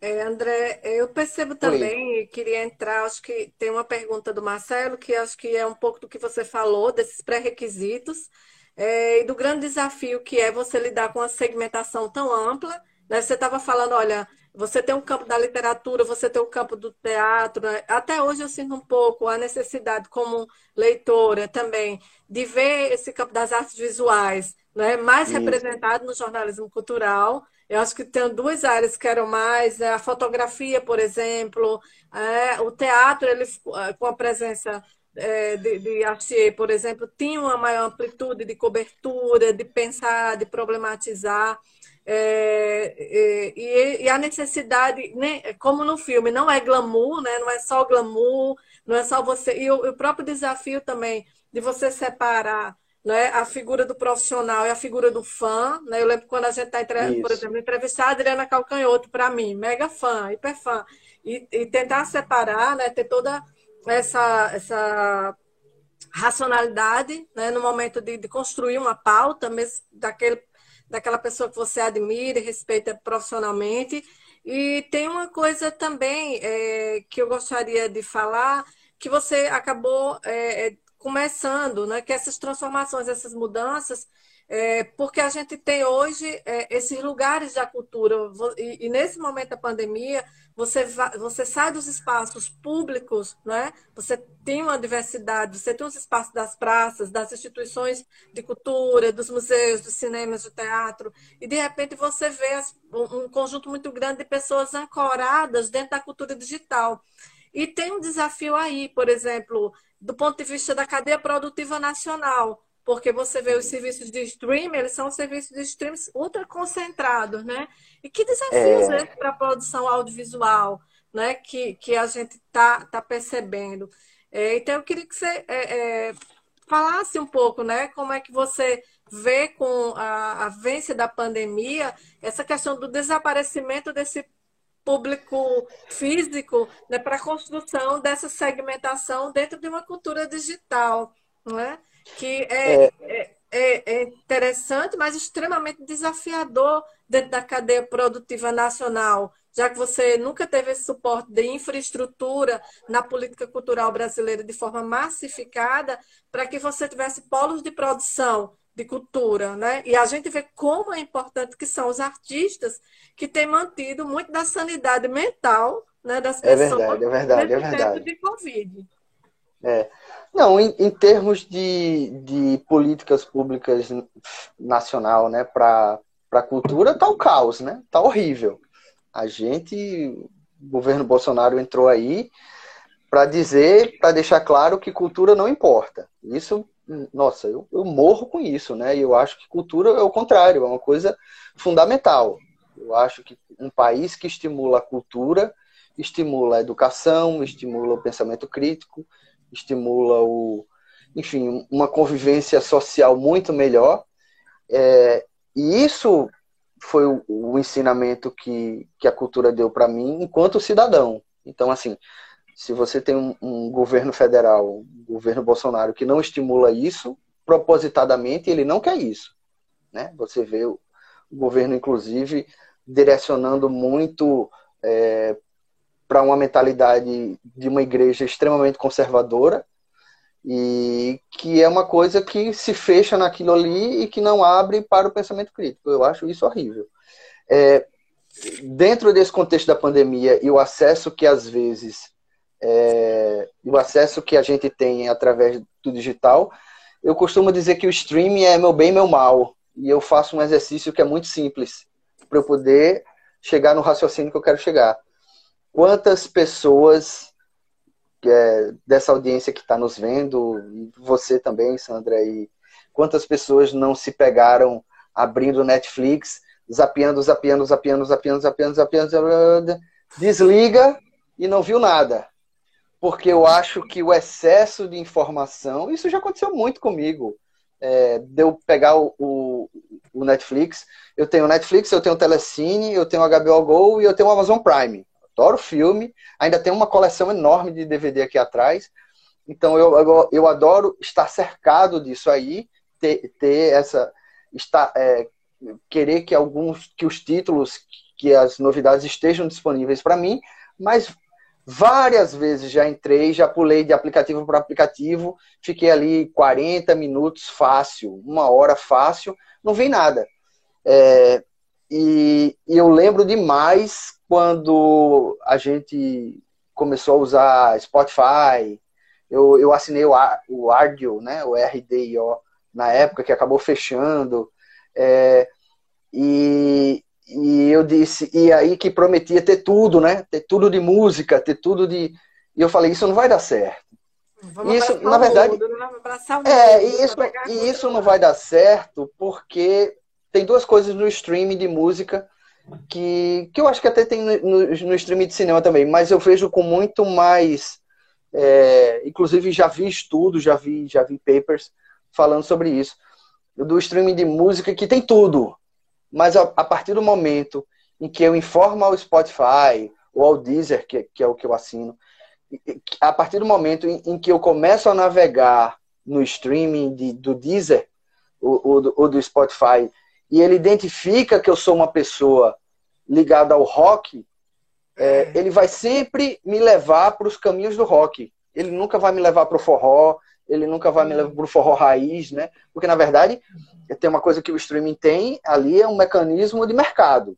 É, André, eu percebo também, Oi. queria entrar, acho que tem uma pergunta do Marcelo, que acho que é um pouco do que você falou, desses pré-requisitos, é, e do grande desafio que é você lidar com uma segmentação tão ampla. Né? Você estava falando, olha, você tem um campo da literatura, você tem o um campo do teatro. Né? Até hoje eu sinto um pouco a necessidade, como leitora também, de ver esse campo das artes visuais né? mais Isso. representado no jornalismo cultural. Eu acho que tem duas áreas que eram mais, é, a fotografia, por exemplo, é, o teatro, ele, é, com a presença é, de, de por exemplo, tinha uma maior amplitude de cobertura, de pensar, de problematizar. É, é, e, e, a necessidade, né, como no filme, não é glamour, né, não é só glamour, não é só você. E o, o próprio desafio também de você separar né, a figura do profissional e a figura do fã. Né? Eu lembro quando a gente está, por exemplo, entrevistar a Adriana Calcanhoto, para mim, mega fã, hiper fã. E, e tentar separar, né, ter toda essa, essa racionalidade né, no momento de, de construir uma pauta, mesmo daquele daquela pessoa que você admira e respeita profissionalmente. E tem uma coisa também é, que eu gostaria de falar, que você acabou é, é começando, né, que essas transformações, essas mudanças, é, porque a gente tem hoje é, esses lugares da cultura, e, e, nesse momento da pandemia, você, vai, você sai dos espaços públicos, né? você tem uma diversidade, você tem os espaços das praças, das instituições de cultura, dos museus, dos cinemas, do teatro, e de repente você vê um conjunto muito grande de pessoas ancoradas dentro da cultura digital. E tem um desafio aí, por exemplo, do ponto de vista da cadeia produtiva nacional porque você vê os serviços de streaming, eles são serviços de streaming ultra concentrados, né? E que desafios é. para a produção audiovisual, né? Que, que a gente está tá percebendo. É, então, eu queria que você é, é, falasse um pouco, né? Como é que você vê com a, a vência da pandemia essa questão do desaparecimento desse público físico né, para a construção dessa segmentação dentro de uma cultura digital, não é? Que é, é, é, é interessante, mas extremamente desafiador dentro da cadeia produtiva nacional, já que você nunca teve esse suporte de infraestrutura na política cultural brasileira de forma massificada, para que você tivesse polos de produção de cultura, né? E a gente vê como é importante que são os artistas que têm mantido muito da sanidade mental né, das pessoas é verdade, é verdade, é verdade. tempo de Covid. É. Não, em, em termos de, de políticas públicas nacional, né, para a cultura, tá o caos, né? Tá horrível. A gente, o governo Bolsonaro entrou aí para dizer, para deixar claro que cultura não importa. Isso, nossa, eu, eu morro com isso, né? E eu acho que cultura é o contrário, é uma coisa fundamental. Eu acho que um país que estimula a cultura estimula a educação, estimula o pensamento crítico, estimula o, enfim, uma convivência social muito melhor. É, e isso foi o, o, ensinamento que, que a cultura deu para mim enquanto cidadão. Então, assim, se você tem um, um, governo federal, um governo Bolsonaro que não estimula isso, propositadamente ele não quer isso. Né? Você vê o, o governo, inclusive, direcionando muito é, para uma mentalidade de uma igreja extremamente conservadora e que é uma coisa que se fecha naquilo ali e que não abre para o pensamento crítico. Eu acho isso horrível. É, dentro desse contexto da pandemia e o acesso que às vezes é, o acesso que a gente tem através do digital, eu costumo dizer que o streaming é meu bem meu mal. E eu faço um exercício que é muito simples para eu poder chegar no raciocínio que eu quero chegar. Quantas pessoas é, dessa audiência que está nos vendo, e você também, Sandra, e quantas pessoas não se pegaram abrindo Netflix, zapeando, zapeando, zapeando, zapeando, zapeando, zapeando, zapeando desliga e não viu nada. Porque eu acho que o excesso de informação, isso já aconteceu muito comigo. É, de eu pegar o, o, o Netflix, eu tenho Netflix, eu tenho Telecine, eu tenho HBO Go e eu tenho Amazon Prime. Adoro filme, ainda tem uma coleção enorme de DVD aqui atrás. Então eu, eu, eu adoro estar cercado disso aí, ter, ter essa. Estar, é, querer que alguns que os títulos, que as novidades estejam disponíveis para mim, mas várias vezes já entrei, já pulei de aplicativo para aplicativo, fiquei ali 40 minutos fácil, uma hora fácil, não vi nada. É, e, e, eu lembro demais quando a gente começou a usar Spotify, eu, eu assinei o, o Ardio, né, o RDIO, na época, que acabou fechando. É, e, e eu disse, e aí que prometia ter tudo, né? Ter tudo de música, ter tudo de. E eu falei, isso não vai dar certo. Vamos isso, na verdade. Mundo, né? é, e isso, e isso não vai dar certo porque tem duas coisas no streaming de música que, que eu acho que até tem no, no streaming de cinema também, mas eu vejo com muito mais. É, inclusive já vi estudos, já vi, já vi papers falando sobre isso. Do streaming de música que tem tudo. Mas a, a partir do momento em que eu informo ao Spotify ou ao Deezer, que, que é o que eu assino, a partir do momento em, em que eu começo a navegar no streaming de, do Deezer ou, do, do Spotify e ele identifica que eu sou uma pessoa ligada ao rock, é, ele vai sempre me levar para os caminhos do rock. Ele nunca vai me levar para o forró, ele nunca vai me levar para o forró raiz, né? Porque, na verdade, tem uma coisa que o streaming tem ali, é um mecanismo de mercado.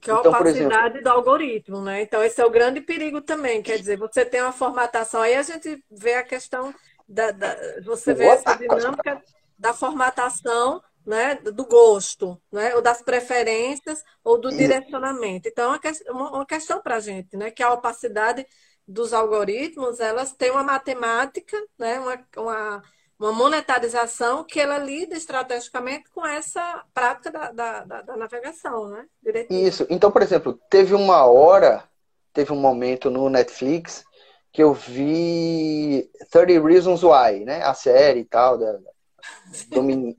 Que é a então, opacidade exemplo, do algoritmo, né? Então, esse é o grande perigo também. Quer dizer, você tem uma formatação, aí a gente vê a questão da. da você vê essa dinâmica da formatação né, do gosto, né, ou das preferências, ou do direcionamento. Então, é uma questão para a gente, né, que a opacidade dos algoritmos, elas têm uma matemática, né, uma, uma, uma monetarização que ela lida estrategicamente com essa prática da, da, da, da navegação, né? Diretiva. Isso. Então, por exemplo, teve uma hora, teve um momento no Netflix que eu vi 30 Reasons Why, né? A série e tal, da,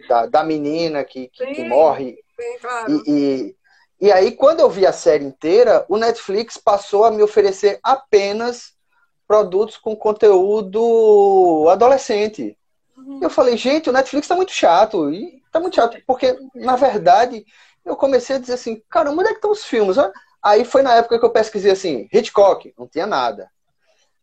da, da, menina que, que, sim, que morre. Sim, claro. E, e, e aí, quando eu vi a série inteira, o Netflix passou a me oferecer apenas produtos com conteúdo adolescente. Uhum. Eu falei, gente, o Netflix tá muito chato. E tá muito chato, porque, na verdade, eu comecei a dizer assim, caramba, onde é que estão os filmes? Aí foi na época que eu pesquisei assim, Hitchcock, não tinha nada.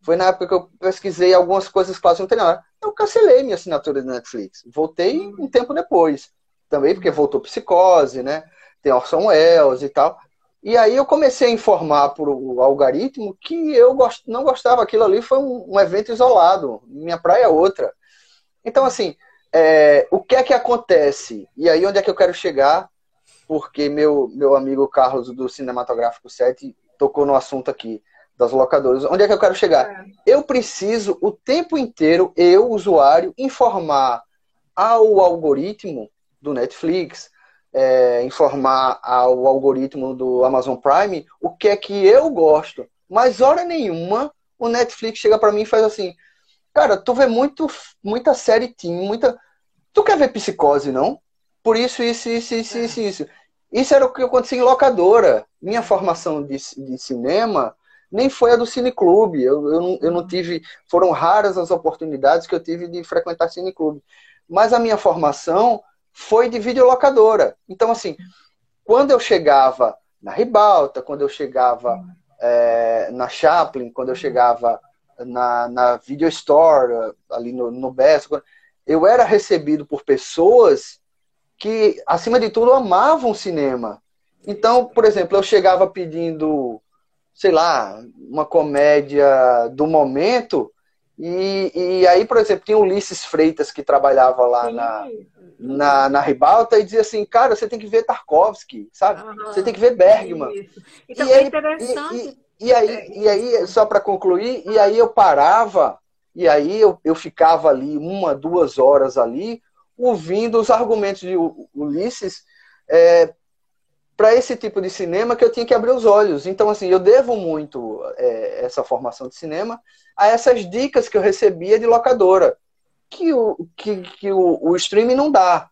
Foi na época que eu pesquisei algumas coisas quase não tinha nada. Eu cancelei minha assinatura de Netflix. Voltei um tempo depois. Também porque voltou psicose, né? tem Orson Welles e tal. E aí eu comecei a informar para o algoritmo que eu não gostava. Aquilo ali foi um, um, evento isolado. Minha praia é outra. Então, assim, é... o que é que acontece? E aí onde é que eu quero chegar? Porque meu, meu amigo Carlos do Cinematográfico 7 tocou no assunto aqui das locadoras. Onde é que eu quero chegar? É. Eu preciso o tempo inteiro, eu, usuário, informar ao algoritmo do Netflix, é, informar ao algoritmo do Amazon Prime o que é que eu gosto. Mas hora nenhuma o Netflix chega para mim e faz assim: Cara, tu vê muito, muita série teen, muita. Tu quer ver psicose, não? Por isso, isso, isso, isso, isso, isso. Isso era o que acontecia em locadora. Minha formação de, de cinema nem foi a do cineclube. Eu, eu, não, eu não tive. Foram raras as oportunidades que eu tive de frequentar cineclube. Mas a minha formação foi de videolocadora. Então, assim, quando eu chegava na Ribalta, quando eu chegava é, na Chaplin, quando eu chegava na, na Video Store, ali no, no Best, eu era recebido por pessoas que, acima de tudo, amavam cinema. Então, por exemplo, eu chegava pedindo, sei lá, uma comédia do momento E, e aí, por exemplo, tinha o Ulisses Freitas que trabalhava lá na, na, na ribalta e dizia assim, cara, você tem que ver Tarkovsky, sabe? Você tem que ver Bergman. Então e é interessante. E, e, e aí, e aí, só para concluir, e aí eu parava, e aí eu, eu ficava ali uma, duas horas ali, ouvindo os argumentos de Ulisses é, para esse tipo de cinema que eu tinha que abrir os olhos. Então, assim, eu devo muito é, essa formação de cinema a essas dicas que eu recebia de locadora que o, que, que o, o streaming não dá.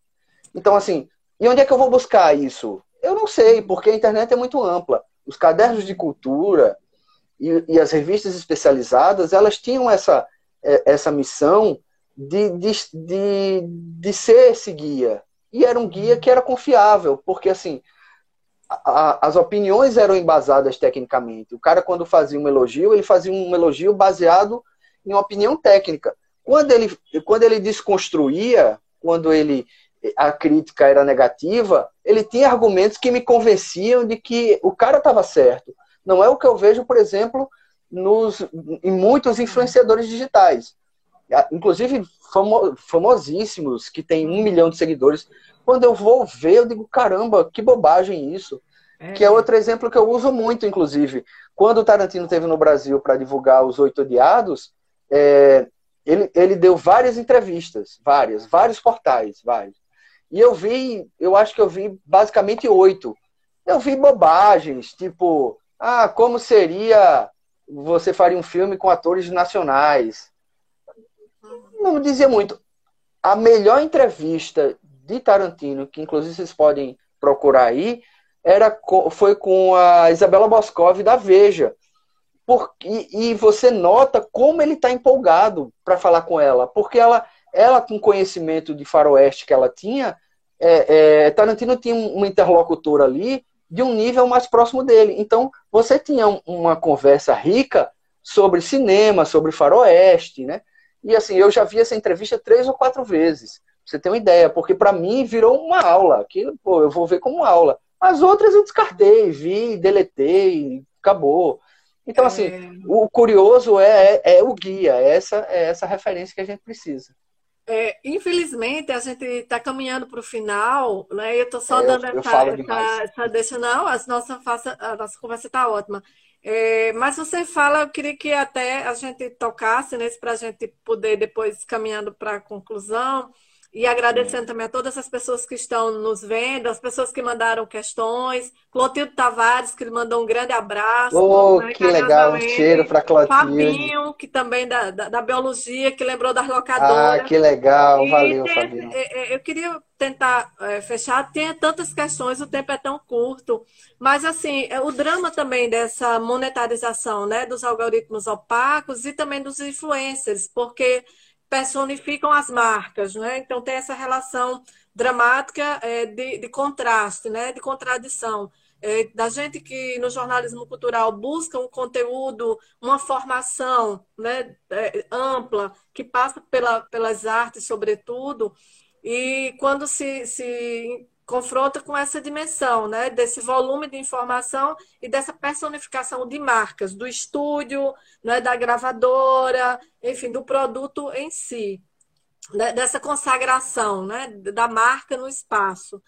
Então, assim, e onde é que eu vou buscar isso? Eu não sei, porque a internet é muito ampla. Os cadernos de cultura e, e as revistas especializadas, elas tinham essa, é, essa missão de, de, de, de ser esse guia. E era um guia que era confiável, porque, assim, a, as opiniões eram embasadas tecnicamente. O cara, quando fazia um elogio, ele fazia um elogio baseado em uma opinião técnica. Quando ele, quando ele desconstruía, quando ele a crítica era negativa, ele tinha argumentos que me convenciam de que o cara estava certo. Não é o que eu vejo, por exemplo, nos, em muitos influenciadores digitais. Inclusive famo, famosíssimos, que tem um milhão de seguidores. Quando eu vou ver, eu digo, caramba, que bobagem isso. É. Que é outro exemplo que eu uso muito, inclusive. Quando o Tarantino teve no Brasil para divulgar Os Oito Odiados, é, ele, ele deu várias entrevistas, várias, vários portais, vários. E eu vi, eu acho que eu vi basicamente oito. Eu vi bobagens, tipo, ah, como seria você faria um filme com atores nacionais? Não dizia muito. A melhor entrevista de Tarantino, que inclusive vocês podem procurar aí, era, foi com a Isabela Boscov da Veja. Porque, e você nota como ele está empolgado para falar com ela, porque ela, ela com conhecimento de faroeste que ela tinha, é, é, Tarantino tinha uma interlocutora ali de um nível mais próximo dele. Então você tinha uma conversa rica sobre cinema, sobre faroeste, né? E assim, eu já vi essa entrevista três ou quatro vezes. Você tem uma ideia, porque para mim virou uma aula, que pô, eu vou ver como aula. As outras eu descartei, vi, deletei, acabou. Então, assim, é... o curioso é, é, é, o guia, é essa, é essa referência que a gente precisa. É, infelizmente, a gente está caminhando para o final, né? Eu estou só é, dando eu, essa, essa, essa deixa, não, a nossa, a nossa conversa está ótima. É, mas você fala, eu queria que até a gente tocasse nesse para a gente poder depois caminhando para a conclusão. E agradecendo também a todas as pessoas que estão nos vendo, as pessoas que mandaram questões. Clotilde Tavares, que mandou um grande abraço. Oh, que legal, um cheiro para Clotilde. Fabinho, que também da, da, da, biologia, que lembrou das locadoras. Ah, que legal, e valeu, tem, Fabinho. É, é, eu queria tentar é, fechar, tem tantas questões, o tempo é tão curto. Mas, assim, o drama também dessa monetarização né, dos algoritmos opacos e também dos influencers, porque personificam as marcas, né? Então tem essa relação dramática é, de, de, contraste, né? De contradição. É, da gente que no jornalismo cultural busca um conteúdo, uma formação né, é, ampla, que passa pela, pelas artes, sobretudo, e quando se, se confronta com essa dimensão, né, desse volume de informação e dessa personificação de marcas, do estúdio, né, da gravadora, enfim, do produto em si, né, dessa consagração, né, da marca no espaço.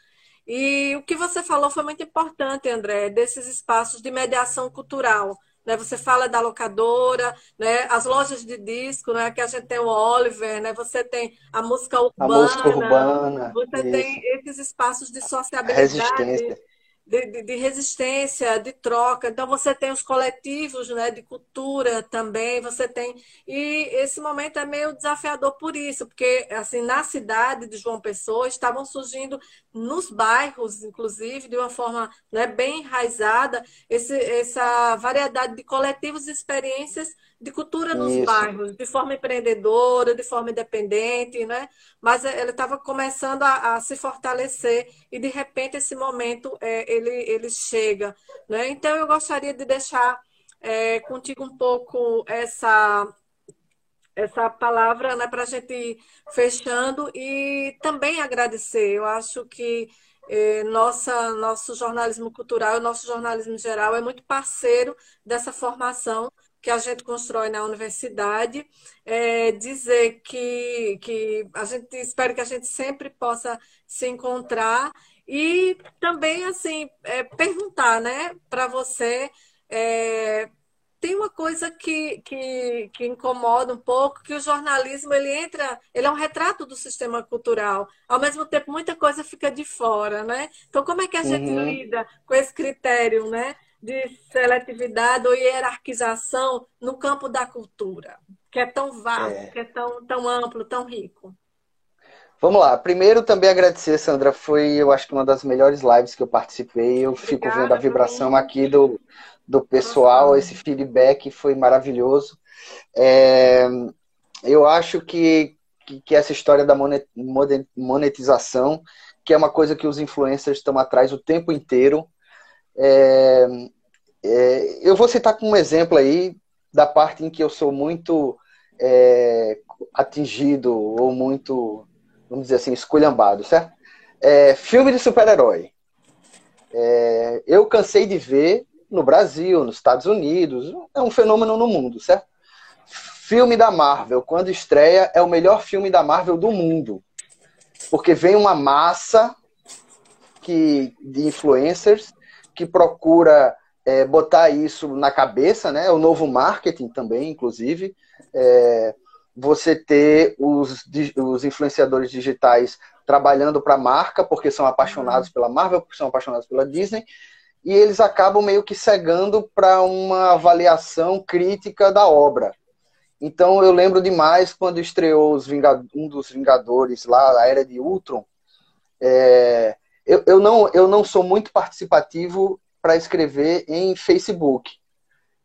E o que você falou foi muito importante, André, desses espaços de mediação cultural, né? Você fala da locadora, né? As lojas de disco, né? Que a gente tem o Oliver, né? Você tem a música urbana. A música urbana. Você isso. tem esses espaços de sociabilidade. Resistência de, de, de, resistência, de troca. Então você tem os coletivos, né, de cultura também. Você tem e esse momento é meio desafiador por isso, porque assim na cidade de João Pessoa estavam surgindo nos bairros, inclusive, de uma forma né, bem enraizada, esse, essa variedade de coletivos e experiências de cultura nos Isso. bairros, de forma empreendedora, de forma independente, né? Mas ele estava começando a, a, se fortalecer e de repente esse momento é, ele, ele chega, né? Então eu gostaria de deixar é, contigo um pouco essa essa palavra né, para a gente ir fechando e também agradecer. Eu acho que eh, nossa, nosso jornalismo cultural, nosso jornalismo geral é muito parceiro dessa formação que a gente constrói na universidade, é, dizer que, que a gente espera que a gente sempre possa se encontrar e também assim é, perguntar, né, para você é, tem uma coisa que, que, que, incomoda um pouco, que o jornalismo ele entra, ele é um retrato do sistema cultural. Ao mesmo tempo, muita coisa fica de fora, né? Então, como é que a gente uhum. lida com esse critério, né? De seletividade ou hierarquização no campo da cultura, que é tão vasto, é. que é tão, tão amplo, tão rico. Vamos lá. Primeiro, também agradecer, Sandra. Foi, eu acho que uma das melhores lives que eu participei. Eu Obrigada, fico vendo a vibração aqui do, do pessoal, esse feedback foi maravilhoso. É, eu acho que, que, que, essa história da monetização, que é uma coisa que os influencers estão atrás o tempo inteiro. É, é, eu vou citar um exemplo aí da parte em que eu sou muito é, atingido ou muito, vamos dizer assim, esculhambado, certo? É, filme de super-herói. É, eu cansei de ver no Brasil, nos Estados Unidos, é um fenômeno no mundo, certo? Filme da Marvel, quando estreia, é o melhor filme da Marvel do mundo. Porque vem uma massa que, de influencers que procura é, botar isso na cabeça, né? O novo marketing também, inclusive. É, você ter os, os influenciadores digitais trabalhando para a marca, porque são apaixonados pela Marvel, porque são apaixonados pela Disney, e eles acabam meio que cegando para uma avaliação crítica da obra. Então eu lembro demais quando estreou um dos Vingadores lá, a Era de Ultron. É, eu, eu, não, eu não sou muito participativo para escrever em Facebook,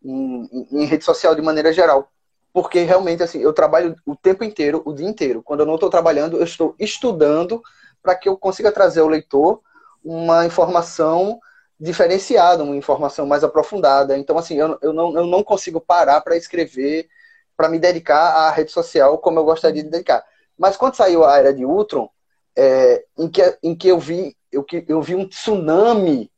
em, em, rede social de maneira geral. Porque realmente assim, eu trabalho o tempo inteiro, o dia inteiro. Quando eu não estou trabalhando, eu estou estudando para que eu consiga trazer ao leitor uma informação diferenciada, uma informação mais aprofundada. Então, assim, eu, eu, não, eu não consigo parar para escrever, para me dedicar à rede social como eu gostaria de dedicar. Mas quando saiu a era de Ultron, é, em, que, em que eu vi eu, eu vi um tsunami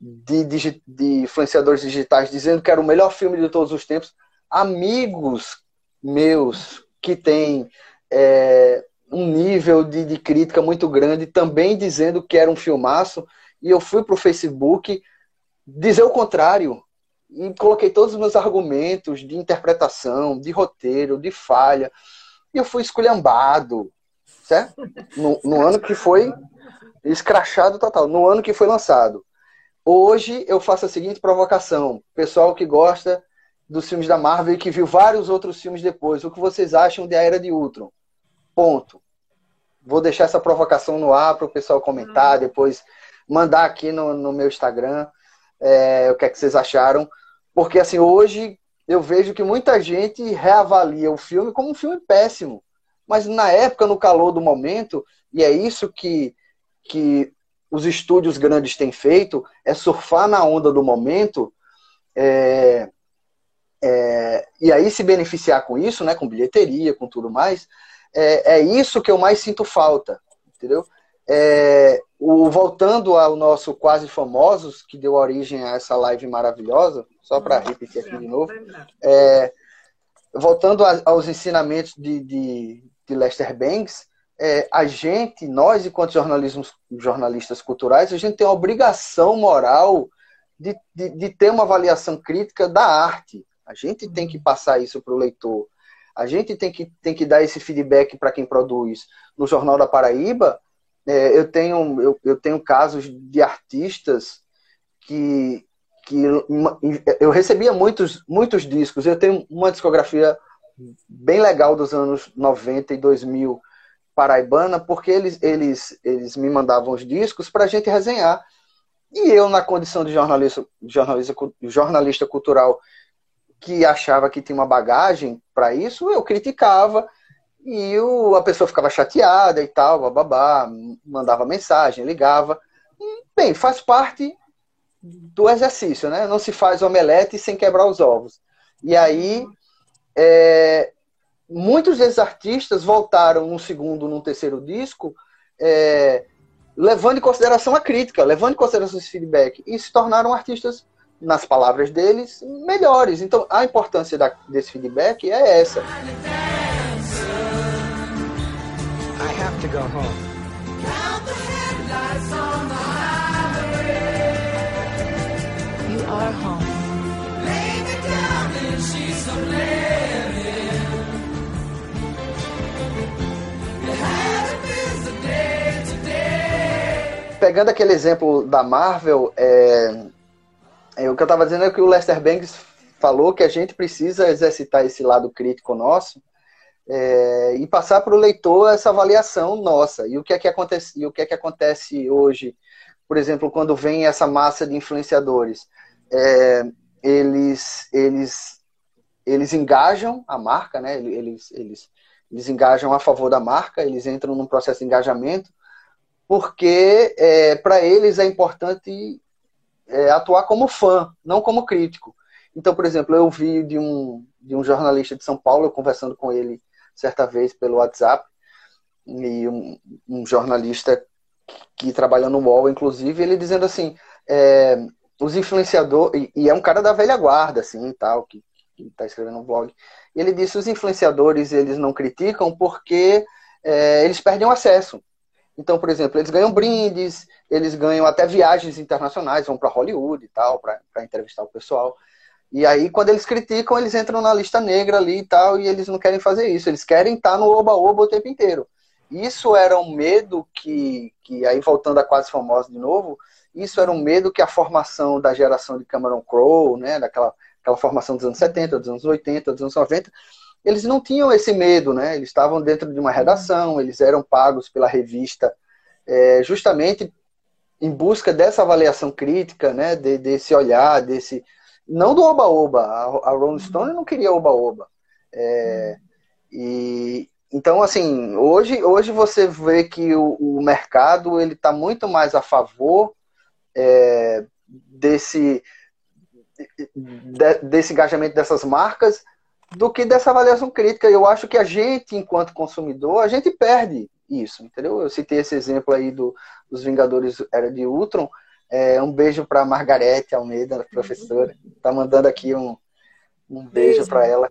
de, de, de influenciadores digitais dizendo que era o melhor filme de todos os tempos, amigos meus que têm é, um nível de, de, crítica muito grande também dizendo que era um filmaço e eu fui para o Facebook dizer o contrário. E coloquei todos os meus argumentos de interpretação, de roteiro, de falha. E eu fui esculhambado, certo? No, no ano que foi escrachado total, no ano que foi lançado. Hoje eu faço a seguinte provocação: pessoal que gosta dos filmes da Marvel e que viu vários outros filmes depois, o que vocês acham de A Era de Ultron? Ponto. Vou deixar essa provocação no ar para o pessoal comentar, depois mandar aqui no, no meu Instagram é, o que é que vocês acharam. Porque, assim, hoje eu vejo que muita gente reavalia o filme como um filme péssimo. Mas na época, no calor do momento, e é isso que, que os estúdios grandes têm feito, é surfar na onda do momento é, é, e aí se beneficiar com isso, né, com bilheteria, com tudo mais. É, é isso que eu mais sinto falta, entendeu? É, o, voltando ao nosso Quase Famosos, que deu origem a essa live maravilhosa, só para repetir aqui de novo, é, voltando a, aos ensinamentos de, de, de Lester Banks, é, a gente, nós, enquanto jornalistas culturais, a gente tem a obrigação moral de, de, de ter uma avaliação crítica da arte. A gente tem que passar isso para o leitor. A gente tem que, tem que dar esse feedback para quem produz. No Jornal da Paraíba, é, eu, tenho, eu, eu tenho casos de artistas que, que eu recebia muitos, muitos discos. Eu tenho uma discografia bem legal dos anos 90 e 2000 paraibana, porque eles, eles, eles me mandavam os discos para a gente resenhar. E eu, na condição de jornalista, jornalista, jornalista cultural que achava que tinha uma bagagem para isso, eu criticava e o, a pessoa ficava chateada e tal, bababá, mandava mensagem, ligava. Bem, faz parte do exercício, né? Não se faz omelete sem quebrar os ovos. E aí, é, muitos desses artistas voltaram num segundo, num terceiro disco, é, levando em consideração a crítica, levando em consideração esse feedback, e se tornaram artistas nas palavras deles, melhores. Então, a importância da, desse feedback é essa. I have to go home. Pegando aquele exemplo da Marvel, é, é, o que eu estava dizendo é que o Lester Bangs falou que a gente precisa exercitar esse lado crítico nosso é, e passar para o leitor essa avaliação nossa. E o que é que acontece, e o que é que acontece hoje, por exemplo, quando vem essa massa de influenciadores? É, eles, eles, eles engajam a marca, né? Eles, eles, eles engajam a favor da marca, eles entram num processo de engajamento, porque é, para eles é importante é, atuar como fã, não como crítico. Então, por exemplo, eu vi de um, de um jornalista de São Paulo, eu conversando com ele certa vez pelo WhatsApp, e um, um jornalista que trabalha no UOL, inclusive, ele dizendo assim, é, os influenciadores, e, e, é um cara da velha guarda, assim, tal, que está escrevendo um blog, ele disse, os influenciadores, eles não criticam porque é, eles perdem o acesso. Então, por exemplo, eles ganham brindes, eles ganham até viagens internacionais, vão para Hollywood e tal, para entrevistar o pessoal. E aí, quando eles criticam, eles entram na lista negra ali e tal, e eles não querem fazer isso. Eles querem estar no oba-oba o tempo inteiro. Isso era um medo que, que, aí voltando a Quase Famosa de novo, isso era um medo que a formação da geração de Cameron Crowe, né, daquela aquela formação dos anos 70, dos anos 80, dos anos 90, eles não tinham esse medo, né? Eles estavam dentro de uma redação, eles eram pagos pela revista é, justamente em busca dessa avaliação crítica, né? De, desse olhar, desse não do oba-oba. A, a Rolling Stone não queria oba-oba. É, e então, assim, hoje, hoje você vê que o, o mercado ele está muito mais a favor é, desse de, desse engajamento dessas marcas do que dessa avaliação crítica. Eu acho que a gente, enquanto consumidor, a gente perde isso, entendeu? Eu citei esse exemplo aí do, dos Vingadores Era de Ultron. É, um beijo para Margarete Almeida, professora. Tá mandando aqui um, um beijo para ela.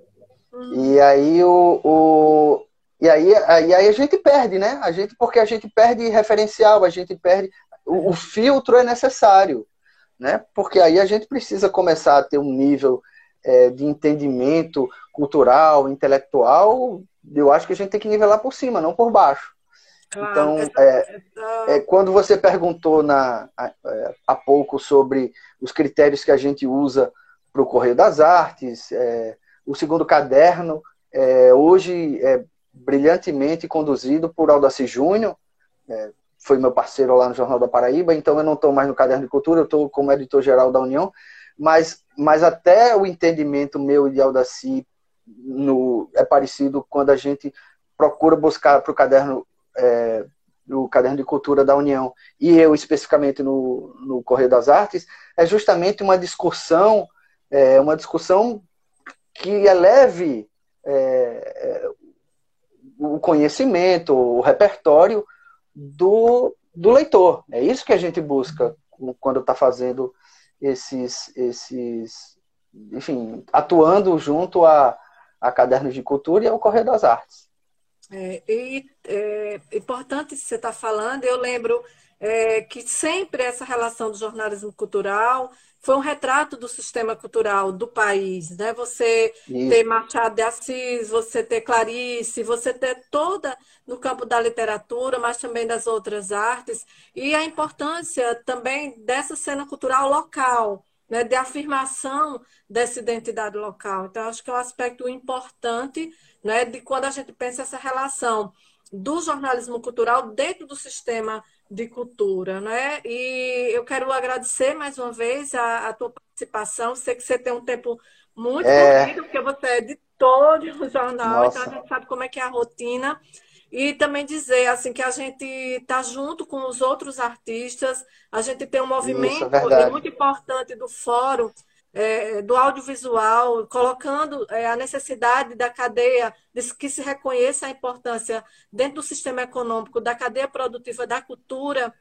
Hum. E aí o, o e aí, aí, aí a gente perde, né? A gente porque a gente perde referencial, a gente perde o, o filtro é necessário, né? Porque aí a gente precisa começar a ter um nível é, de entendimento cultural, intelectual, eu acho que a gente tem que nivelar por cima, não por baixo. Claro, então, é, é, quando você perguntou na, é, há pouco sobre os critérios que a gente usa para o Correio das Artes, é, o segundo caderno, é, hoje é brilhantemente conduzido por Aldaci Júnior, é, foi meu parceiro lá no Jornal da Paraíba, então eu não estou mais no Caderno de Cultura, eu estou como editor-geral da União, mas, mas até o entendimento meu e de Aldaci no, é parecido quando a gente procura buscar para o caderno é, no caderno de cultura da União. E eu especificamente no, no Correio das Artes é justamente uma discussão é, uma discussão que eleve é, é o conhecimento o repertório do, do leitor. É isso que a gente busca quando está fazendo esses esses enfim atuando junto a a Cadernos de Cultura e ao Correio das Artes. É, e é importante você estar tá falando, eu lembro é, que sempre essa relação do jornalismo cultural foi um retrato do sistema cultural do país, né? Você ter Machado de Assis, você ter Clarice, você ter toda no campo da literatura, mas também das outras artes, e a importância também dessa cena cultural local, né, de afirmação dessa identidade local. Então, acho que é um aspecto importante né, de quando a gente pensa essa relação do jornalismo cultural dentro do sistema de cultura. Né? E eu quero agradecer mais uma vez a, a tua participação. Sei que você tem um tempo muito é... corrido, porque você é editor de um jornal, Nossa. então a gente sabe como é que é a rotina. E também dizer assim que a gente está junto com os outros artistas, a gente tem um movimento Isso, é muito importante do fórum é, do audiovisual, colocando é, a necessidade da cadeia, de que se reconheça a importância dentro do sistema econômico da cadeia produtiva da cultura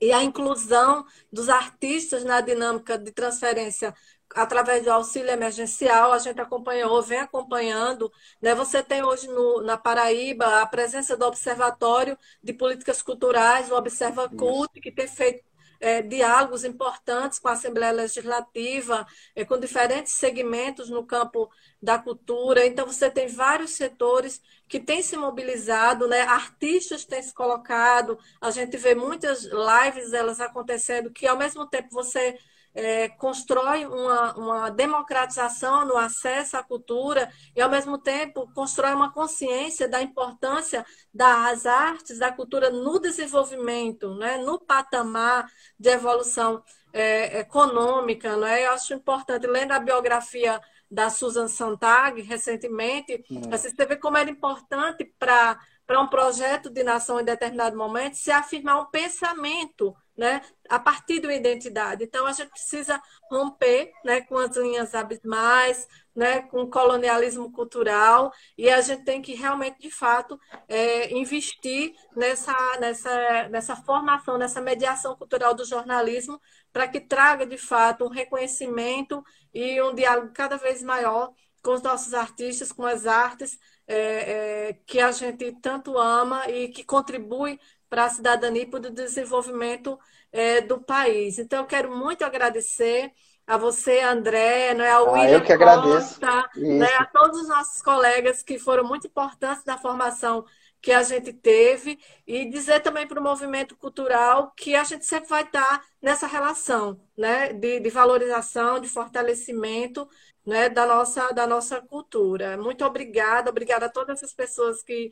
e a inclusão dos artistas na dinâmica de transferência através do auxílio emergencial, a gente acompanhou, vem acompanhando. Né? Você tem hoje no, na Paraíba a presença do Observatório de Políticas Culturais, o Observa Cult, que tem feito é, diálogos importantes com a Assembleia Legislativa, é, com diferentes segmentos no campo da cultura. Então, você tem vários setores que têm se mobilizado, né? artistas têm se colocado, a gente vê muitas lives elas acontecendo, que ao mesmo tempo você é, constrói uma, uma democratização no acesso à cultura e, ao mesmo tempo, constrói uma consciência da importância das artes, da cultura no desenvolvimento, né? no patamar de evolução é, econômica. Né? Eu acho importante, lendo a biografia da Susan Sontag, recentemente, hum. você vê como era importante para para um projeto de nação em determinado momento se afirmar um pensamento né, a partir de uma identidade. Então, a gente precisa romper né, com as linhas abismais, né, com o colonialismo cultural, e a gente tem que realmente, de fato, é, investir nessa, nessa, nessa formação, nessa mediação cultural do jornalismo, para que traga, de fato, um reconhecimento e um diálogo cada vez maior com os nossos artistas, com as artes é, é, que a gente tanto ama e que contribui para a cidadania e para o desenvolvimento é, do país. Então, eu quero muito agradecer a você, André, né, ao ah, William eu que agradeço. Costa, né, a todos os nossos colegas que foram muito importantes na formação que a gente teve e dizer também para o movimento cultural que a gente sempre vai estar nessa relação né, de, de valorização, de fortalecimento né, da, nossa, da nossa cultura. Muito obrigada, obrigada a todas essas pessoas que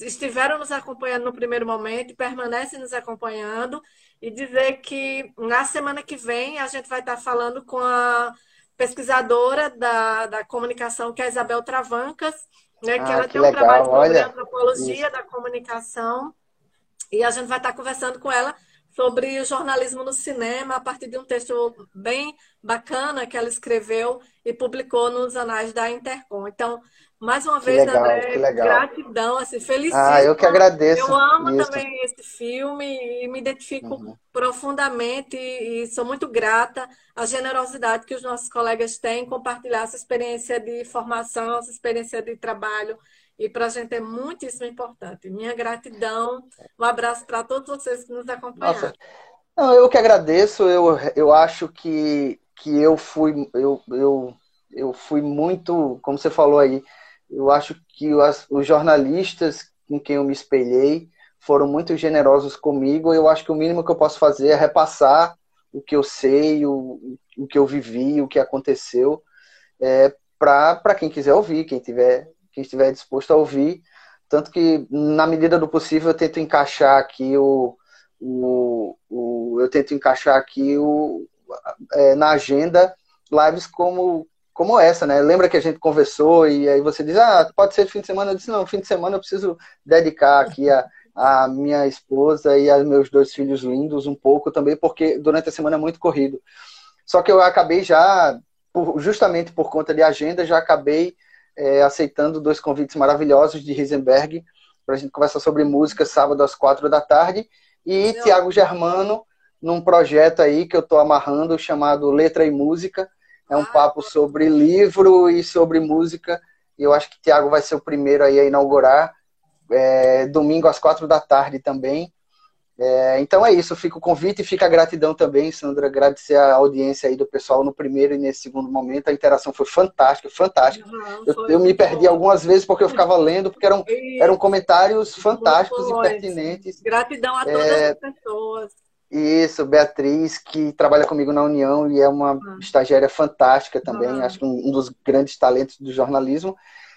estiveram nos acompanhando no primeiro momento e permanecem nos acompanhando. E dizer que na semana que vem a gente vai estar falando com a pesquisadora da, da comunicação, que é a Isabel Travancas, né, que ah, ela que tem um legal. trabalho sobre antropologia isso. da comunicação. E a gente vai estar conversando com ela sobre o jornalismo no cinema, a partir de um texto bem bacana que ela escreveu e publicou nos anais da Intercom. Então, mais uma vez, legal, André, gratidão, assim, felicidade. Ah, eu que agradeço. Eu amo isso. também esse filme e me identifico uhum. profundamente e sou muito grata à generosidade que os nossos colegas têm em compartilhar essa experiência de formação, essa experiência de trabalho e para a gente é muitíssimo importante. Minha gratidão, um abraço para todos vocês que nos acompanharam. Nossa. Não, eu que agradeço, eu, eu acho que, que eu fui eu, eu, eu fui muito, como você falou aí, eu acho que as, os jornalistas com quem eu me espelhei foram muito generosos comigo. Eu acho que o mínimo que eu posso fazer é repassar o que eu sei, o, o que eu vivi, o que aconteceu, é, para quem quiser ouvir, quem tiver quem estiver disposto a ouvir. Tanto que, na medida do possível, eu tento encaixar aqui o. o, o eu tento encaixar aqui o, é, na agenda lives como, como essa, né? Lembra que a gente conversou e aí você diz, ah, pode ser fim de semana? Eu disse, não, fim de semana eu preciso dedicar aqui a, a minha esposa e aos meus dois filhos lindos um pouco também, porque durante a semana é muito corrido. Só que eu acabei já, justamente por conta de agenda, já acabei é, aceitando dois convites maravilhosos de Risenberg para a gente conversar sobre música sábado às quatro da tarde e Tiago Germano num projeto aí que eu estou amarrando chamado Letra e Música. É um papo sobre livro e sobre música. E eu acho que Tiago vai ser o primeiro aí a inaugurar. É, domingo às quatro da tarde também. É, então é isso, fica o convite e fica a gratidão também, Sandra, agradecer a audiência aí do pessoal no primeiro e nesse segundo momento, a interação foi fantástica, fantástica. Uhum, eu, eu, me perdi algumas vezes porque eu ficava lendo, porque eram, eram comentários fantásticos e pertinentes. Gratidão a todas é, as pessoas. Isso, Beatriz, que trabalha comigo na União e é uma uhum. estagiária fantástica também, uhum. acho que um, um dos grandes talentos do jornalismo.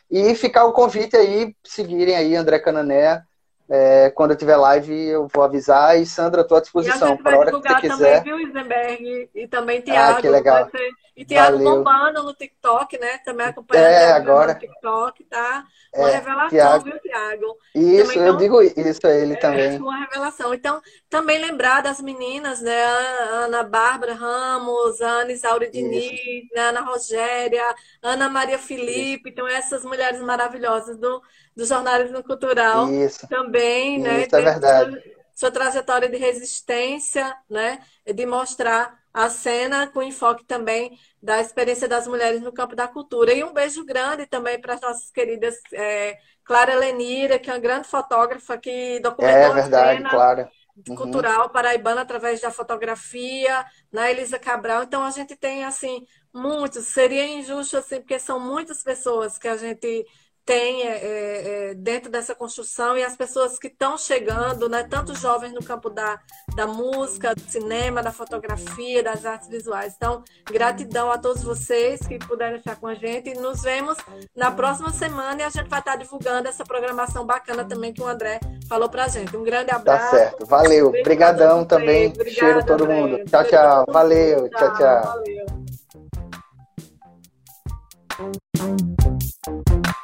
E ficar o convite aí, seguirem aí André Canané, é, quando eu tiver live, eu vou avisar. E Sandra, estou à disposição para a hora que você quiser. Também, viu, Isenberg? E também Tiago. Ah, que legal. E Tiago bombando no TikTok, né? Também acompanhando é, agora. no TikTok, tá? Uma é, revelação, Thiago. viu, Tiago? Isso, também, eu então, digo isso a ele é, também. Uma revelação. Então, também lembrar das meninas, né? Ana Bárbara Ramos, Ana Isaura Diniz, né? Ana Rogéria, Ana Maria Felipe. Isso. Então, essas mulheres maravilhosas do, do jornalismo cultural isso. também, isso, né? Isso é verdade sua trajetória de resistência, né? De mostrar a cena com enfoque também da experiência das mulheres no campo da cultura. E um beijo grande também para as nossas queridas é, Clara Lenira, que é uma grande fotógrafa que documentou é, verdade, a cena Clara. Uhum. cultural paraibana através da fotografia, na né, Elisa Cabral. Então a gente tem assim muitos. Seria injusto assim, porque são muitas pessoas que a gente tem é, é, é, dentro dessa construção e as pessoas que estão chegando, né, tanto jovens no campo da, da música, do cinema, da fotografia, das artes visuais. Então, gratidão a todos vocês que puderam estar com a gente e nos vemos na próxima semana e a gente vai estar divulgando essa programação bacana também que o André falou pra gente. Um grande tá abraço. Tá certo. Valeu. Obrigadão também. Obrigada, Cheiro todo André. mundo. Tchau, tchau. Valeu. Tchau, tchau. tchau. Valeu.